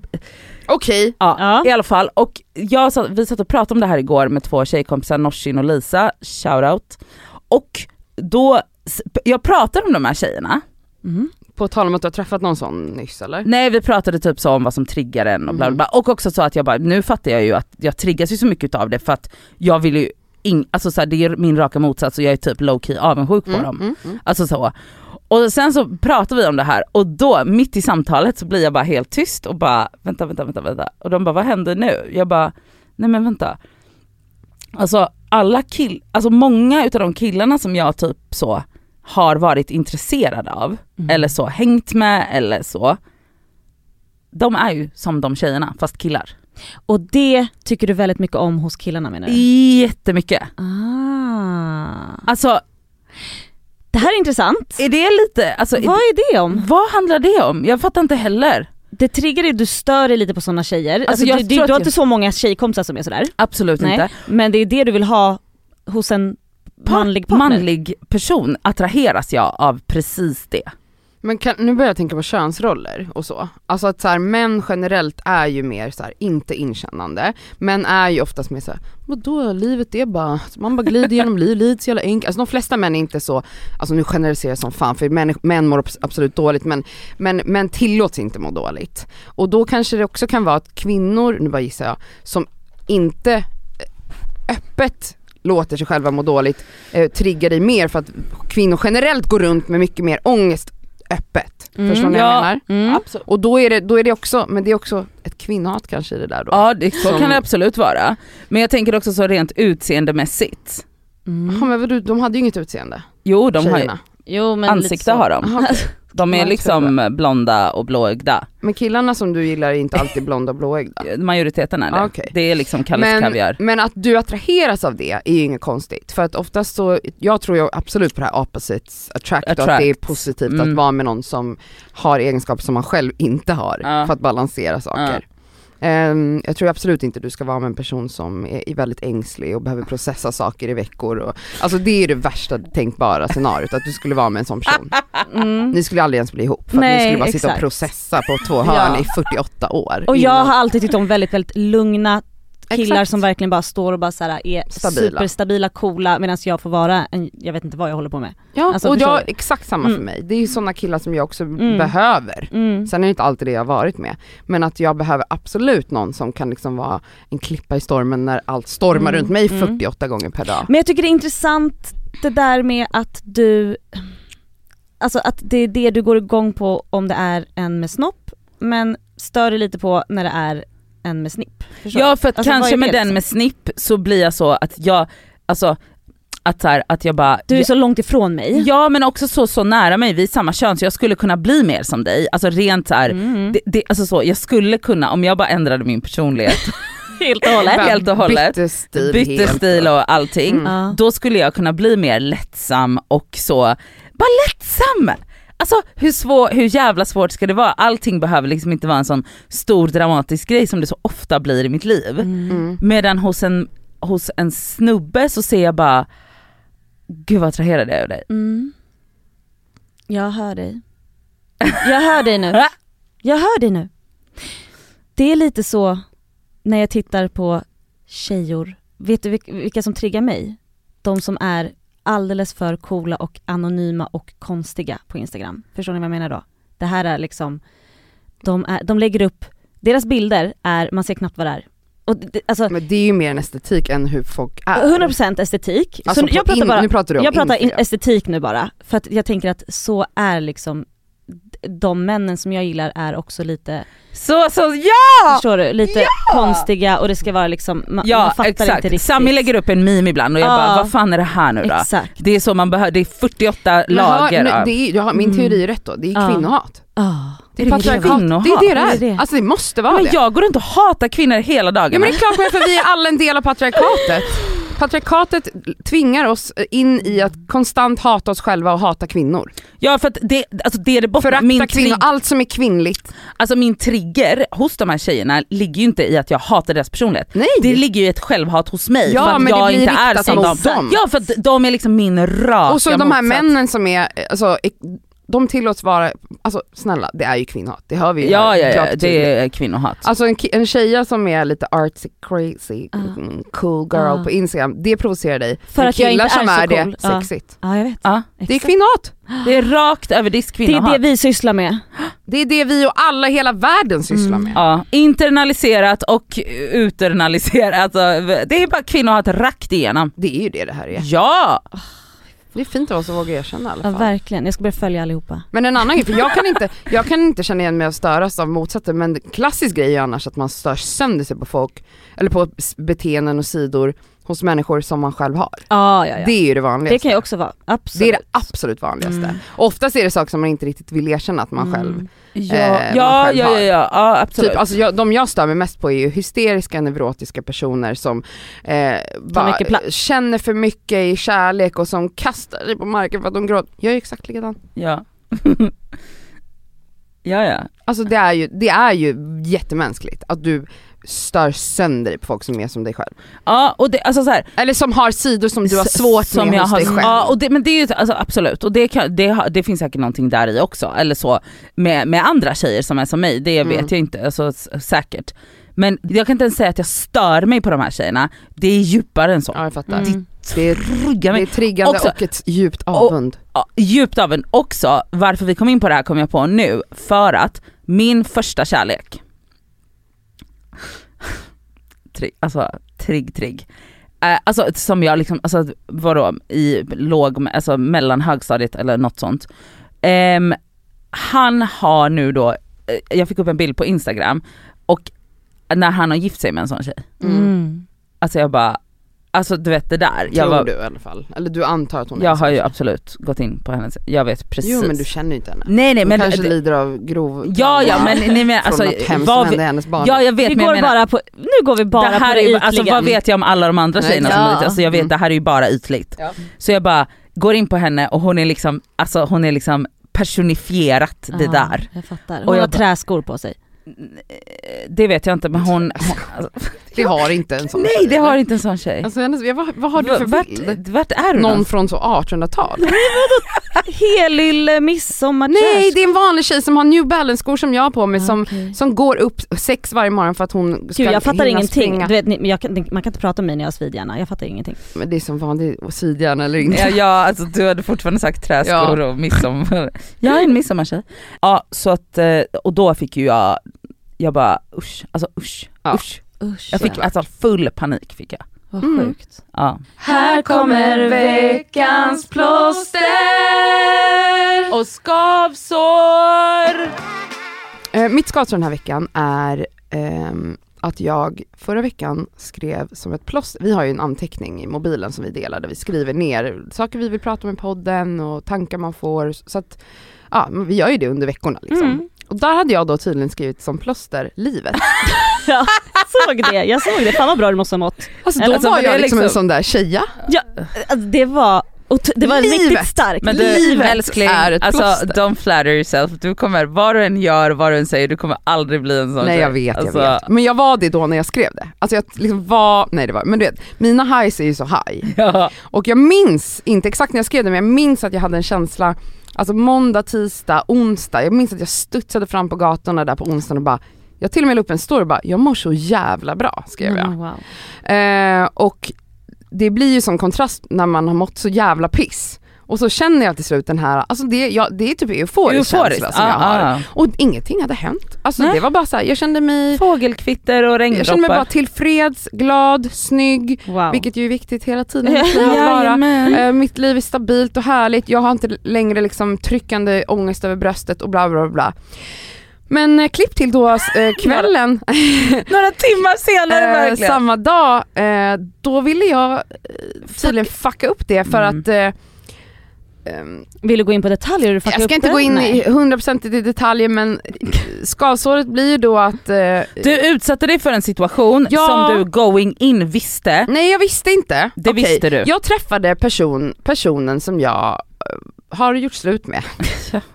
Okej, Ja, Ja. i alla fall. Och jag satt, vi satt och pratade om det här igår med två tjejkompisar, Norsin och Lisa, shoutout. Och då, jag pratade om de här tjejerna. Mm. på tal om att du har träffat någon sån nyss eller? Nej vi pratade typ så om vad som triggar en och bla bla bla. Och också så att jag bara, nu fattar jag ju att jag triggas ju så mycket av det för att jag vill ju, in, alltså så här, det är min raka motsats och jag är typ low key avundsjuk på Mm, dem. mm, mm. Alltså så. Och sen så pratar vi om det här och då mitt i samtalet så blir jag bara helt tyst och bara vänta, vänta, vänta, vänta. Och de bara vad händer nu? Jag bara nej men vänta. Alltså alla kill, alltså många utav de killarna som jag typ så har varit intresserad av Mm. eller så hängt med eller så. De är ju som de tjejerna fast killar. Och det tycker du väldigt mycket om hos killarna menar du? Jättemycket. Ah. Alltså Det här är intressant. är det lite, alltså, Vad är det om? vad handlar det om? Jag fattar inte heller. Det triggar dig, du stör dig lite på sådana tjejer. Alltså, jag du, du, du har jag- inte så många tjejkompisar som är sådär. Absolut Nej. inte. Men det är det du vill ha hos en manlig partner. manlig person attraheras jag av precis det. Men kan, nu börjar jag tänka på könsroller och så. Alltså att så här, män generellt är ju mer så här, inte inkännande, män är ju oftast mer såhär, vadå livet är bara, alltså, man bara glider genom livet, livet är så jävla enkelt. Alltså de flesta män är inte så, alltså nu generaliserar jag som fan för män, män mår absolut dåligt men, men män tillåts inte må dåligt. Och då kanske det också kan vara att kvinnor, nu bara gissar jag, som inte eh, öppet låter sig själva må dåligt eh, triggar dig mer för att kvinnor generellt går runt med mycket mer ångest öppet. Mm. Förstår ni vad Ja. jag menar? Mm. Absolut. Och då är, det, då är det också, men det är också ett kvinnohat kanske i det där då. Ja det, så Som- kan det absolut vara. Men jag tänker också så rent utseendemässigt. Mm. Ja, men vadå, de hade ju inget utseende, Jo de har ju, tjejerna. Jo men ansikte har de. De är liksom blonda och blåögda. Men killarna som du gillar är inte alltid blonda och blåögda. Majoriteten är det. Ah, okej. Det är liksom Kalles Men, kaviar. men att du attraheras av det är ju inget konstigt. För att oftast så, jag tror ju absolut på det här opposites attract, och att det är Attract. positivt Mm. att vara med någon som har egenskaper som man själv inte har Ja. för att balansera saker. Ehm, jag tror absolut inte du ska vara med en person som är, är väldigt ängslig och behöver processa saker i veckor. Och, alltså det är det värsta tänkbara scenariot, att du skulle vara med en sån person. Mm. Ni skulle aldrig ens bli ihop för Nej, ni skulle bara sitta exakt. och processa på två hörn Ja. i 48 år. Och jag innan- har alltid tyckt om väldigt, väldigt lugna killar Exakt. som verkligen bara står och bara så här är Stabila. superstabila, coola medan jag får vara en, jag vet inte vad jag håller på med. Ja, Alltså, och jag, du? exakt samma Mm. för mig. Det är ju sådana killar som jag också Mm. behöver. Mm. Sen är det inte alltid det jag har varit med. Men att jag behöver absolut någon som kan liksom vara en klippa i stormen när allt stormar Mm, runt mig mm. 48 gånger per dag. Men jag tycker det är intressant det där med att du, alltså att det är det du går igång på om det är en med snopp, men stör dig lite på när det är en med snipp. Förstår Ja för att Alltså, kanske med den liksom? med snipp så blir jag så att jag, alltså att, så här, att jag bara Du är så långt ifrån mig. Ja men också så, så nära mig, vi är samma kön så jag skulle kunna bli mer som dig. Alltså rent så här, Mm. det, det, alltså så, jag skulle kunna, om jag bara ändrade min personlighet, Helt och hållet. helt och hållet, Bytte stil bytte helt. stil och allting, Mm. Då skulle jag kunna bli mer lättsam och så, bara lättsam! Alltså hur, svår, hur jävla svårt ska det vara? Allting behöver liksom inte vara en sån stor dramatisk grej som det så ofta blir i mitt liv. Mm. Mm. Medan hos en, hos en snubbe så ser jag bara, gud vad attraherad jag är av dig. Mm. Jag hör dig. Jag hör dig nu. Jag hör dig nu. Det är lite så när jag tittar på tjejor, vet du vilka, vilka som triggar mig? De som är alldeles för coola och anonyma och konstiga på Instagram. Förstår ni vad jag menar då? Det här är liksom, de, är, de lägger upp, deras bilder är, man ser knappt vad det är. Det, alltså Men det är ju mer en estetik än hur folk är. 100% estetik. Alltså så jag pratar in- bara, nu pratar du om jag pratar estetik nu bara, för att jag tänker att så är liksom de männen som jag gillar är också lite, Så, så ja! förstår du, lite konstiga och det ska vara liksom, man, man Ja fattar inte exakt, riktigt. Sami lägger upp en meme ibland och jag Ja. bara vad fan är det här nu då? Exakt. Det är så man behöver, det är 48 Men hör, lager nu, av... det är, har, min Mm. teori är rätt då, det är Ja. kvinnohat. Ah. Det är det patriarkat. kvinnohat? Det är det det Är det? Alltså det måste vara Men det. jag går runt och hatar kvinnor hela dagarna. Ja men det är klart men för vi är alla en del av patriarkatet. Patriarkatet tvingar oss in i att konstant hata oss själva och hata kvinnor. Ja för att det, alltså det är det bottnar, Förakta min, kvinnor, allt som är kvinnligt. alltså min trigger hos de här tjejerna ligger ju inte i att jag hatar deras personlighet. Nej! Det ligger ju i ett självhat hos mig Ja, för att men det jag inte är som dem. dem. Ja för att de är liksom min raka och så de här motsats. männen som är, alltså, de tillåts vara, alltså snälla det är ju kvinnohat, det hör vi ju Ja här, ja, ja det är kvinnohat. Alltså en, en tjeja som är lite artsy crazy, mm, cool girl Ah. på instagram, det provocerar dig. För Men att jag inte är som så är det. Ja. sexigt. Ja jag vet. Det är kvinnohat. det är rakt över disk Det är kvinnohat. det vi sysslar med. Det är det vi och alla hela världen sysslar Mm. med. Ja, internaliserat och uternaliserat. Alltså, det är bara kvinnohat rakt igenom. Det är ju det det här är. Ja! Det är fint av oss att våga erkänna i alla Ja fall. verkligen, jag ska börja följa allihopa. Men en annan grej, för jag kan, inte, jag kan inte känna igen mig och störas av motsatsen men klassisk grej är annars att man stör sönder sig på folk, eller på beteenden och sidor hos människor som man själv har. Ja, ja, ja. Det Det, är ju det vanligaste. kan ju också vara, absolut. Det är det absolut vanligaste. Mm. Oftast är det saker som man inte riktigt vill erkänna att man själv Mm. Ja, Eh, ja, själv ja, ja, ja, ja absolut. Typ, alltså jag, de jag stör mig mest på är ju hysteriska neurotiska personer som eh, bara känner för mycket i kärlek och som kastar sig på marken för att de gråter. Jag är exakt likadan. ja. ja, ja. Alltså det är ju, det är ju jättemänskligt att du stör sönder dig på folk som är som dig själv. Ja, och det, alltså så här, Eller som har sidor som du har svårt som med jag hos har, dig själv. Ja, och det, men det är ju alltså, absolut, och det, kan, det, det finns säkert någonting där i också, eller så med, med andra tjejer som är som mig, det Mm. vet jag inte, alltså, säkert. Men jag kan inte ens säga att jag stör mig på de här tjejerna, det är djupare än så. Ja jag fattar. Mm. Det, är, det är triggande Också- och ett djupt avund. Ja, djupt av en också, varför vi kom in på det här kom jag på nu, för att min första kärlek, Alltså trigg trigg, eh, alltså som jag liksom, alltså vadå, i låg, alltså mellan högstadiet eller något sånt. Ehm, han har nu då, eh, jag fick upp en bild på instagram och när han har gift sig med en sån tjej, Mm. alltså jag bara, alltså du vet det där, jag, Tror var, du i alla fall. Eller du antar att hon är jag sån har ju absolut gått in på hennes, jag vet precis. Jo men du känner ju inte henne. Nej nej Hon men kanske det- lider av grov Ja ja men ni men, från alltså, något hemskt vad som vi, hände hennes barn. ja jag vet Vi men går jag menar, bara på, nu går vi bara det här på är det ju, alltså vad vet jag om alla de andra Nej, tjejerna som ja. har alltså jag vet Mm. det här är ju bara ytligt. Ja. Så jag bara går in på henne och hon är liksom, alltså hon är liksom personifierat det Ja, där. Jag fattar. Hon Och jag har bara- träskor på sig. Det vet jag inte men hon, hon alltså, Det har inte en sån nej tjej, det har inte en sån tjej. Alltså, hennes, vad, vad har du för vart, bild? vart är du Någon någonstans? från så 1800-tal? Helylle midsommar Nej det är en vanlig tjej som har New Balance-skor som jag har på mig som, Okej. som går upp sex varje morgon för att hon ska Gud jag fattar ingenting. springa. Du vet, jag man kan inte prata med mig när jag har svidhjärna, jag fattar ingenting. Men det är som vanligt, sidhjärna eller inte. Ja, ja alltså du hade fortfarande sagt träskor och midsommar. Jag är en midsommartjej. Ja så att, eh, och då fick ju jag, jag bara usch, alltså usch, Ja. usch. Usch, Jag fick alltså full panik fick jag. vad Mm. sjukt. Ja. Här kommer veckans plåster och skavsår. Eh, mitt skavsår den här veckan är ehm, att jag förra veckan skrev som ett plåster, vi har ju en anteckning i mobilen som vi delar där vi skriver ner saker vi vill prata om i podden och tankar man får. Så att, ja, vi gör ju det under veckorna liksom. Mm. Och där hade jag då tydligen skrivit som plåster, livet. Ja, såg det, jag såg det. Fan vad bra du måste ha mått. Alltså då Eller så var jag liksom, en liksom- sån där tjeja. Alltså, det var, det var Livet. riktigt starkt. Men du Livet älskling, är ett alltså plåster. don't flatter yourself. Du kommer, vad du än gör, vad du än säger, du kommer aldrig bli en sån Nej tjej. jag vet, alltså, jag vet. Men jag var det då när jag skrev det. Alltså jag liksom var, nej det var, men du vet, mina highs är ju så high. Ja. Och jag minns, inte exakt när jag skrev det, men jag minns att jag hade en känsla, alltså måndag, tisdag, onsdag, jag minns att jag studsade fram på gatorna där på onsdagen och bara, jag till och med la upp en story och bara, jag mår så jävla bra, skrev jag. Mm, wow. Eh, och det blir ju som kontrast när man har mått så jävla piss. Och så känner jag till slut den här, alltså det, ja, det är typ euforisk känsla som jag har. ja. Och ingenting hade hänt. Alltså Nej. det var bara så här, jag kände mig Fågelkvitter och jag kände mig bara regndroppar. tillfreds, glad, snygg, wow. vilket ju är viktigt hela tiden. i. Jajamän. Eh, mitt liv är stabilt och härligt, jag har inte längre liksom tryckande ångest över bröstet och bla bla bla. Men eh, klipp till då eh, kvällen, Några timmar senare eh, verkligen. samma dag, eh, då ville jag eh, tydligen fucka upp det för Mm. att eh, ehm, Vill du gå in på detaljer? Du jag ska inte gå in Nej. i 100% i detaljer men skavsåret blir ju då att eh, Du utsatte dig för en situation Ja. som du going in visste. Nej jag visste inte. Det Okej, visste du. Jag träffade person, personen som jag har gjort slut med.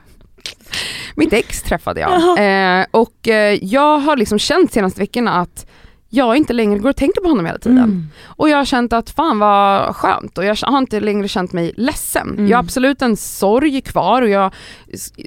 Mitt ex träffade jag. Eh, och eh, jag har liksom känt senaste veckorna att jag inte längre går och tänker på honom hela tiden. Mm. Och jag har känt att fan vad skönt och jag har inte längre känt mig ledsen. Mm. Jag har absolut en sorg kvar och jag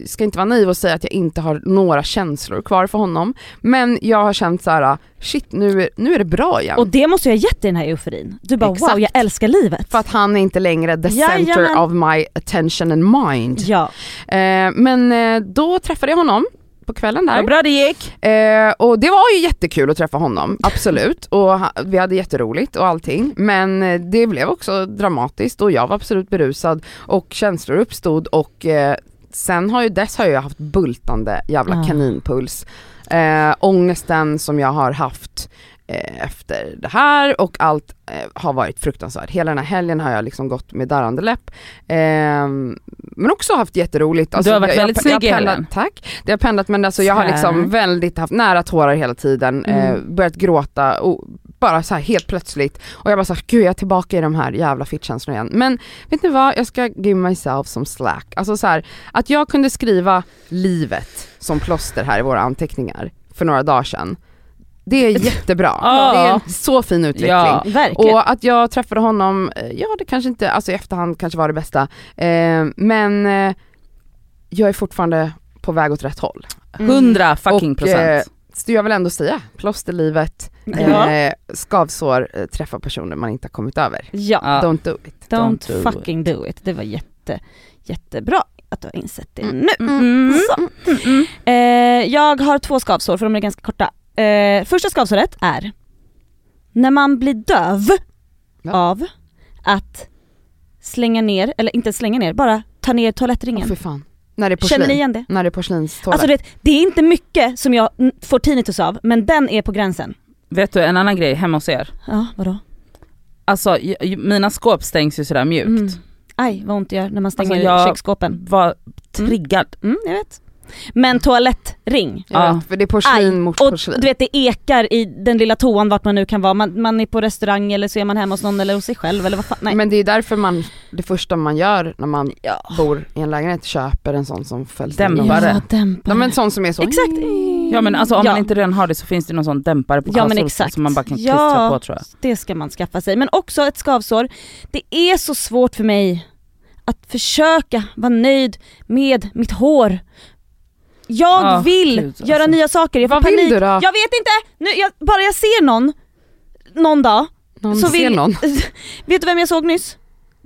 ska inte vara naiv och säga att jag inte har några känslor kvar för honom. Men jag har känt så här: shit nu, nu är det bra igen. Och det måste jag ha gett dig den här euforin. Du bara Exakt. wow, jag älskar livet. för att han är inte längre the Jajamän. center of my attention and mind. Ja. Eh, men eh, då träffade jag honom på kvällen där. Vad bra det gick. Eh, och det var ju jättekul att träffa honom, absolut. Och ha, vi hade jätteroligt och allting. Men eh, det blev också dramatiskt och jag var absolut berusad och känslor uppstod och eh, sen har ju dess har jag haft bultande jävla Ah. kaninpuls. Eh, ångesten som jag har haft efter det här och allt eh, har varit fruktansvärt. Hela den här helgen har jag liksom gått med darrande läpp. Ehm, men också haft jätteroligt. Alltså, Du har varit jag, väldigt jag, snygg jag pendlat. Tack. Det har pendlat men alltså jag har liksom väldigt haft nära tårar hela tiden, eh, Mm. börjat gråta och bara så här helt plötsligt och jag bara såhär, gud jag är tillbaka i de här jävla fittkänslorna igen. Men vet ni vad, jag ska give myself some slack. Alltså så här, att jag kunde skriva livet som plåster här i våra anteckningar för några dagar sedan. Det är jättebra. Ja. Det är en så fin utveckling. Ja. Verkligen. Och att jag träffade honom, eh, ja det kanske inte, alltså i efterhand kanske var det bästa. Eh, men eh, jag är fortfarande på väg åt rätt håll. Mm. 100 fucking Och, procent. eh, Så jag vill ändå säga, plåsterlivet, Ja. eh, skavsår, eh, träffa personer man inte har kommit över. Ja. Don't do it. Don't, Don't do fucking do it. Det var jätte, jättebra att du har insett det Mm. nu. Mm. Så. Eh, jag har två skavsår för de är ganska korta. Eh, första skavsåret är när man blir döv Ja. av att slänga ner, eller inte slänga ner, bara ta ner toalettringen. fan. När det är Känner ni igen det? När det är porslinstoalett. Alltså det, det är inte mycket som jag mm, får tinnitus av, men den är på gränsen. Vet du en annan grej hemma hos er? Ja, vadå? Alltså mina skåp stängs ju sådär mjukt. Mm. Aj vad ont det gör när man stänger Alltså, jag- köksskåpen. Var triggad. Mm, jag vet. Men toalettring. jag Ja. vet, för det är porslin Aj, mot och porslin. du vet det ekar i den lilla toan vart man nu kan vara. Man, man är på restaurang eller så är man hemma hos någon eller hos sig själv eller vad fan. Nej. Men det är därför man, det första man gör när man ja. bor i en lägenhet köper en sån som fälls ner. Dämpare. Ja, dämpare. Ja men en sån som är så. Exakt. Ja men alltså om Ja. man inte redan har det så finns det någon sån dämpare på Ja, men exakt. som man bara kan Ja. klistra på tror jag. Det ska man skaffa sig. Men också ett skavsår. Det är så svårt för mig att försöka vara nöjd med mitt hår. Jag Ah, vill gud, alltså. göra nya saker, jag får Vad vill panik. du då? Jag vet inte! Nu, jag, bara jag ser någon, någon dag, Någon så ser vill, någon. vet du vem jag såg nyss?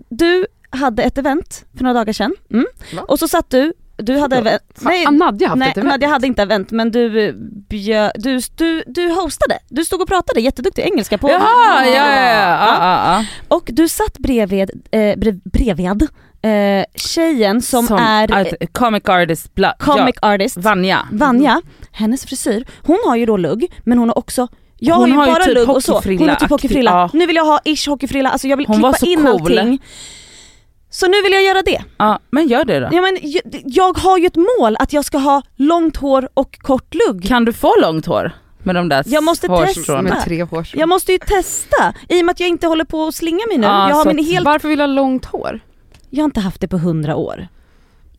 Du hade ett event för några dagar sedan, mm. Och så satt du, du hade event, Nej, Nadja haft nej ett event. Nadja hade inte event men du eh, bjöd, du, du, du hostade, du stod och pratade jätteduktig engelska på Jaha, ja ja ja. ja, ja, ja. Och du satt bredvid, eh, brev, bredvid eh, tjejen som, är eh, ett comic artist, bla, comic artist, ja, Vanja. Vanja, hennes frisyr, hon har ju då lugg men hon har också jag Hon har ju bara typ lugg och så, hon har typ hockeyfrilla. ja. Nu vill jag ha ish hockeyfrilla, alltså jag vill Hon klippa in cool. allting. Så nu vill jag göra det. Ja men gör det då. Ja, men, jag, jag har ju ett mål att jag ska ha långt hår och kort lugg. Kan du få långt hår? Med de där Jag måste testa. Med tre hårstrån. Jag måste ju testa, i och med att jag inte håller på att slinga mig nu. Ja, jag, har min helt, Varför vill du ha långt hår? Jag har inte haft det på hundra år.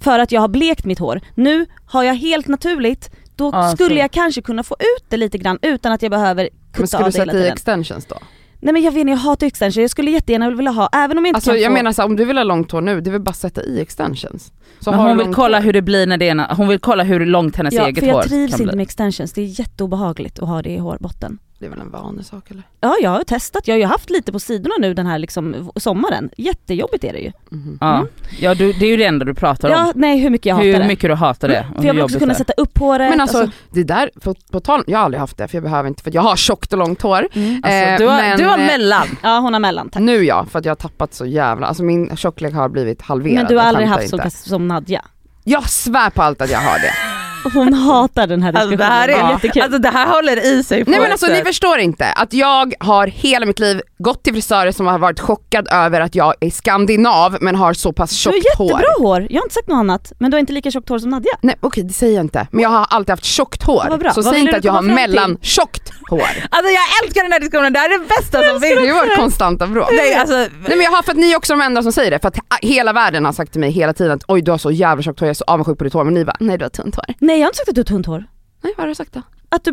För att jag har blekt mitt hår. Nu har jag helt naturligt, då Ja, skulle så. jag kanske kunna få ut det lite grann utan att jag behöver Men kutta skulle av du det hela sätta i tiden. extensions då? Nej men jag vet inte, jag hatar extension, jag skulle jättegärna vilja ha, även om jag inte Alltså kan jag få... menar så här, om du vill ha långt hår nu, det är väl bara att sätta i extensions. Så Men har hon vill kolla hår. hur det blir när det är, hon vill kolla hur långt hennes ja, eget för jag hår trivs kan inte bli. med extensions, det är jätteobehagligt att ha det i hårbotten. Det är väl en vanesak eller? Ja jag har testat, jag har ju haft lite på sidorna nu den här liksom sommaren. Jättejobbigt är det ju. Mhm. Ja, Mm. ja du, det är ju det enda du pratar Ja, om. nej hur mycket jag hur hatar det. mycket du hatar det. och För hur jag vill också kunna sätta upp håret. Men alltså det där, på, på tal jag har aldrig haft det för jag behöver inte, för jag har tjockt och långt hår. mm. Alltså, Eh, du, har, men, du har eh, mellan. Ja hon har mellan tack. Nu ja, för att jag har tappat så jävla, alltså min tjocklek har blivit halverad. Men du har aldrig haft så inte som Nadja? Jag svär på allt att jag har det. Hon hatar den här Alltså diskussionen. det, här det är jättekul. alltså det här håller i sig på Nej men alltså ni förstår inte att jag har hela mitt liv gått till frisörer som har varit chockad över att jag är skandinav men har så pass du tjockt har hår. jättebra hår. jag har inte sagt något annat. Men du har inte lika tjockt hår som Nadja. Nej okej det säger jag inte, men jag har alltid haft tjockt hår. Bra. Så Vad säg inte du att jag har till? mellantjockt hår. Alltså jag älskar den här diskussionen, det här är det bästa som Det finns. är ju vårt konstanta bråk. Nej, alltså, Nej men jag har för att ni är också de enda som säger det, för att hela världen har sagt till mig hela tiden att oj du har så jävla tjockt hår, jag är så avundsjuk på ditt hår, men ni bara nej du har tunt hår. Nej jag har inte sagt att du har tunt hår. Nej vad har du sagt då? Att du,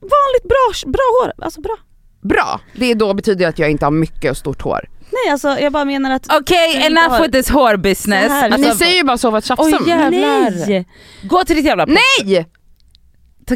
vanligt bra, bra hår. Alltså bra. Bra, det då betyder det att jag inte har mycket och stort hår. Nej alltså jag bara menar att... Okej, inte enough har- with this whore business. Här. Alltså, ni säger ju bara så för att tjafsa Oj, jävlar. Nej! Gå till ditt jävla Nej!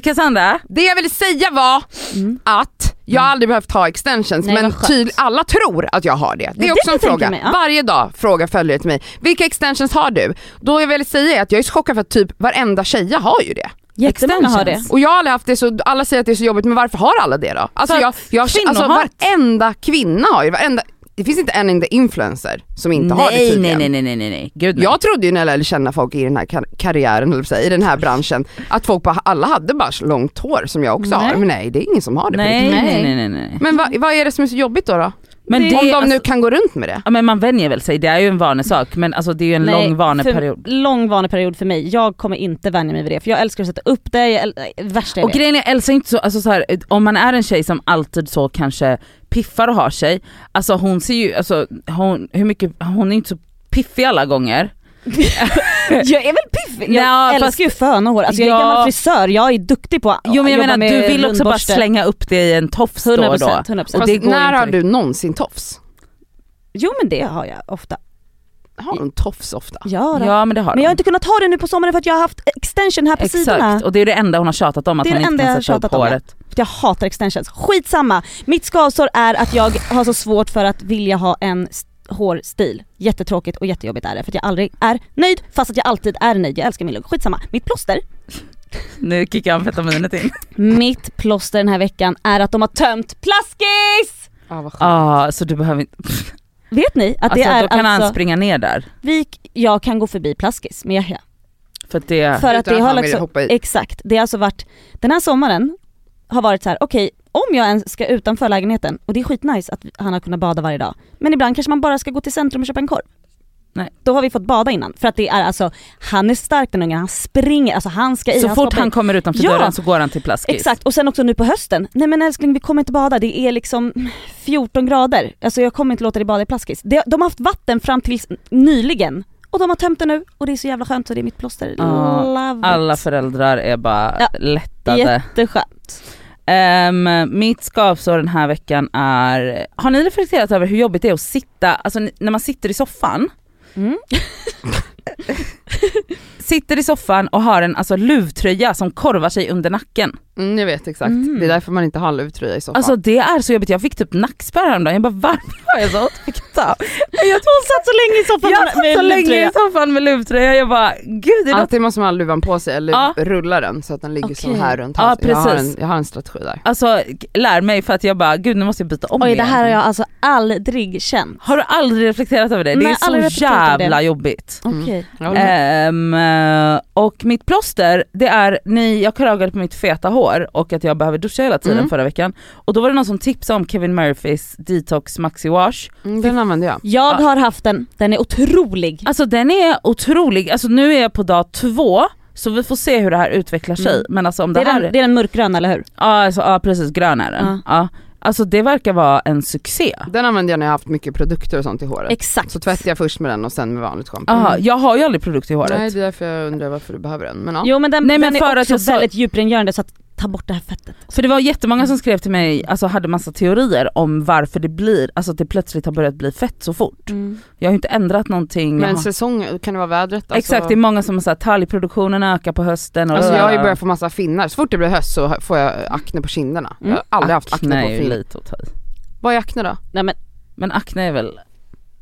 Cassandra, Det jag ville säga var Mm. att jag har aldrig behövt ha extensions Nej, men tydligt, alla tror att jag har det. Det är det också kan en fråga. mig, ja. Varje dag frågar följare till mig, vilka extensions har du? Då jag vill säga att jag är så chockad för att typ varenda tjeja har ju det. Jättemånga har det. Och jag har aldrig haft det så, alla säger att det är så jobbigt men varför har alla det då? Alltså, jag, jag, alltså det. varenda kvinna har ju varenda, det finns inte en enda influencer som inte har det nej, tydligen. nej nej nej nej nej, gud nej. Jag trodde ju när jag lärde känna folk i den här kar- karriären, i den här branschen, att folk på, alla hade bara långt hår som jag också har. Nej. Men nej, det är ingen som har det på nej, riktigt. nej nej nej nej. Men vad, vad är det som är så jobbigt då? då? Men det, Om de nu alltså, kan gå runt med det? ja, men man vänjer väl sig, det är ju en vanesak men alltså det är ju en Nej, lång vaneperiod. För, lång vaneperiod för mig. Jag kommer inte vänja mig vid det för jag älskar att sätta upp det, jag äl- värsta jag Och vet. grejen är Elsa är inte så, alltså så här, om man är en tjej som alltid så kanske piffar och har sig, alltså hon ser ju, alltså hon, hur mycket, hon är inte så piffig alla gånger. Jag är väl piffig, jag Ja, älskar fast- ju föna hår. Alltså jag är Ja. gammal frisör, jag är duktig på att Jo men jag jobba menar med du vill också bara slänga upp det i en tofs då och 100%, då. 100%. Och Fast det går när har du någonsin tofs? Jo men det har jag ofta. Har en tofs ofta? Ja, då. Ja men det har Men jag har hon. inte kunnat ha det nu på sommaren för att jag har haft extension här på sidorna. Exakt, och det är det enda hon har tjatat om, att Det är hon det inte kan har sätta upp tjatat om, ja. håret. Jag hatar extensions. Skitsamma! Mitt skavsår är att jag har så svårt för att vilja ha en st- hårstil. Jättetråkigt och jättejobbigt är det för att jag aldrig är nöjd fast att jag alltid är nöjd. Jag älskar min look. Skitsamma. Mitt plåster, Nu kickar amfetaminet in. mitt plåster den här veckan är att de har tömt plaskis! Ah, vad skönt. Ja, så du behöver inte... Vet ni att Alltså det är då kan alltså, han springa ner där. vi, jag kan gå förbi plaskis med Yahya. För att det... För att det har liksom, exakt, det har alltså varit, den här sommaren har varit så här: okej om jag ens ska utanför lägenheten, och det är skitnice att han har kunnat bada varje dag, men ibland kanske man bara ska gå till centrum och köpa en korv. Nej. Då har vi fått bada innan, för att det är alltså, han är stark den ungen, han springer, alltså han ska i, Så han fort han kommer utanför Ja. dörren så går han till plaskis. Exakt, och sen också nu på hösten, nej men älskling vi kommer inte bada, det är liksom 14 grader, alltså jag kommer inte låta dig bada i plaskis. De, de har haft vatten fram tills nyligen, och de har tömt det nu, och det är så jävla skönt så det är mitt plåster. Ja, Love it. Alla föräldrar är bara Ja, lättade. Jätteskönt. Ehm, mitt skavsår den här veckan är, har ni reflekterat över hur jobbigt det är att sitta, alltså när man sitter i soffan, Mm. sitter i soffan och har en alltså, luvtröja som korvar sig under nacken. Mm, jag vet exakt, Mm. det är därför man inte har luvtröja i soffan. Alltså det är så jobbigt, jag fick typ nackspärr häromdagen, jag bara varför har jag så ont knät? Hon satt så länge i soffan Jag satt så länge i soffan med luvtröja, jag bara gud det är något Alltid måste man ha luvan på sig eller Ja. rulla den så att den ligger så Okej. här runt Ja, halsen. jag, har en, precis. jag har en strategi där. Alltså lär mig för att jag bara, gud nu måste jag byta om Oj igen. det här har jag alltså aldrig känt. Har du aldrig reflekterat över det? Nej, det är så jävla jobbigt. Mm. Okej. Eh, och mitt plåster, det är, ni, jag klagade på mitt feta hår och att jag behöver duscha hela tiden Mm. förra veckan. Och då var det någon som tipsade om Kevin Murphys Detox Maxi Wash. Mm, den använder jag. Jag Ja. har haft den, den är otrolig. Alltså den är otrolig, alltså nu är jag på dag två så vi får se hur det här utvecklar sig. Mm. Men alltså om Det det, är, här... den, det är den mörkgröna eller hur? Ja, alltså, ja precis, grön är den. Ja. Ja. Alltså det verkar vara en succé. Den använder jag när jag har haft mycket produkter och sånt i håret. Exakt. Så tvättar jag först med den och sen med vanligt schampo. Aha, jag har ju aldrig produkt i håret. Nej det är därför jag undrar varför du behöver den. Men ja. Jo men den, Nej, men den för är att också jag sa- väldigt djuprengörande så att ta bort det här fettet. För det var jättemånga som skrev till mig, alltså hade massa teorier om varför det blir, alltså att det plötsligt har börjat bli fett så fort. Jag har ju inte ändrat någonting. Men har... säsong, kan det vara vädret? Alltså, Exakt, det är många som har sagt talgproduktionen ökar på hösten och Alltså jag har ju börjat få massa finnar, så fort det blir höst så får jag akne på kinderna. Jag har aldrig haft akne är på ju fin. lite att ta i. Vad är akne då? Nej men Men akne är väl,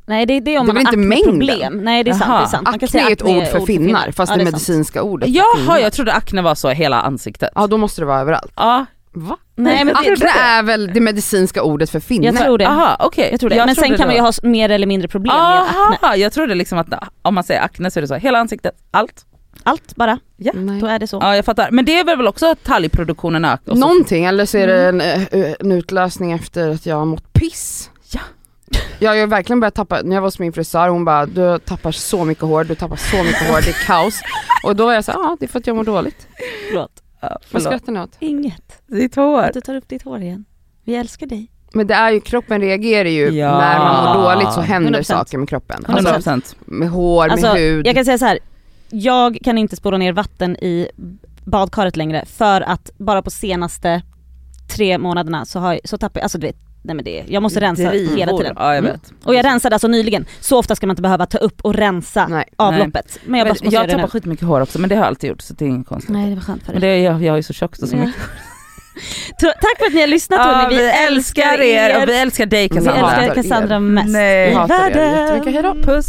nej det, det är om Det man har inte akneproblem. Nej det är sant, Jaha. det är sant. Man kan Akne säga är ett ord för finnar fast Ja, det sant. medicinska ordet för jaha jag trodde akne var så hela ansiktet. Ja då måste det vara överallt. Ja, Va? Nej men Akne det, är väl det medicinska ordet för finnar? jag tror det. aha okej. Jag tror det. men sen kan man ju ha mer eller mindre problem med akne. Aha, jag trodde liksom att om man säger akne så är det så, hela ansiktet, allt. allt bara. Ja. Nej. Då är det så. Ja jag fattar. Men det är väl också att talgproduktionen ökar? Någonting, eller så är det en, eh, en utlösning efter att jag har mått piss. Ja. Jag har verkligen börjat tappa, när jag var hos min frisör hon bara du tappar så mycket hår, du tappar så mycket hår, det är kaos. Och då var jag så ja det är för att jag mår dåligt. Förlåt. Ja, Vad skrattar ni åt? Inget. Ditt hår. Att du tar upp ditt hår igen. Vi älskar dig. Men det är ju, kroppen reagerar ju, Ja. när man mår dåligt så händer 100%. saker med kroppen. 100%. Alltså, procent. med hår, Alltså, med hud. Jag kan säga så här. jag kan inte spola ner vatten i badkaret längre för att bara på senaste tre månaderna så, har, jag- så tappar jag, alltså du vet, nej men det, jag måste rensa Drivor. hela tiden. Ja jag Mm. vet. Och jag rensade alltså nyligen, så ofta ska man inte behöva ta upp och rensa Nej. avloppet. Men jag bara Men jag det tappar skitmycket hår också men det har jag alltid gjort så det är inget konstigt. Nej det var skönt för Men dig. det är, jag, jag är ju så tjock och så Ja. mycket. Ta- Tack för att ni har lyssnat hörni, vi, älskar er. och vi älskar dig Vi Cassandra. älskar er. Cassandra mest Nej. i Hatar er världen. jättemycket, hejdå. Puss.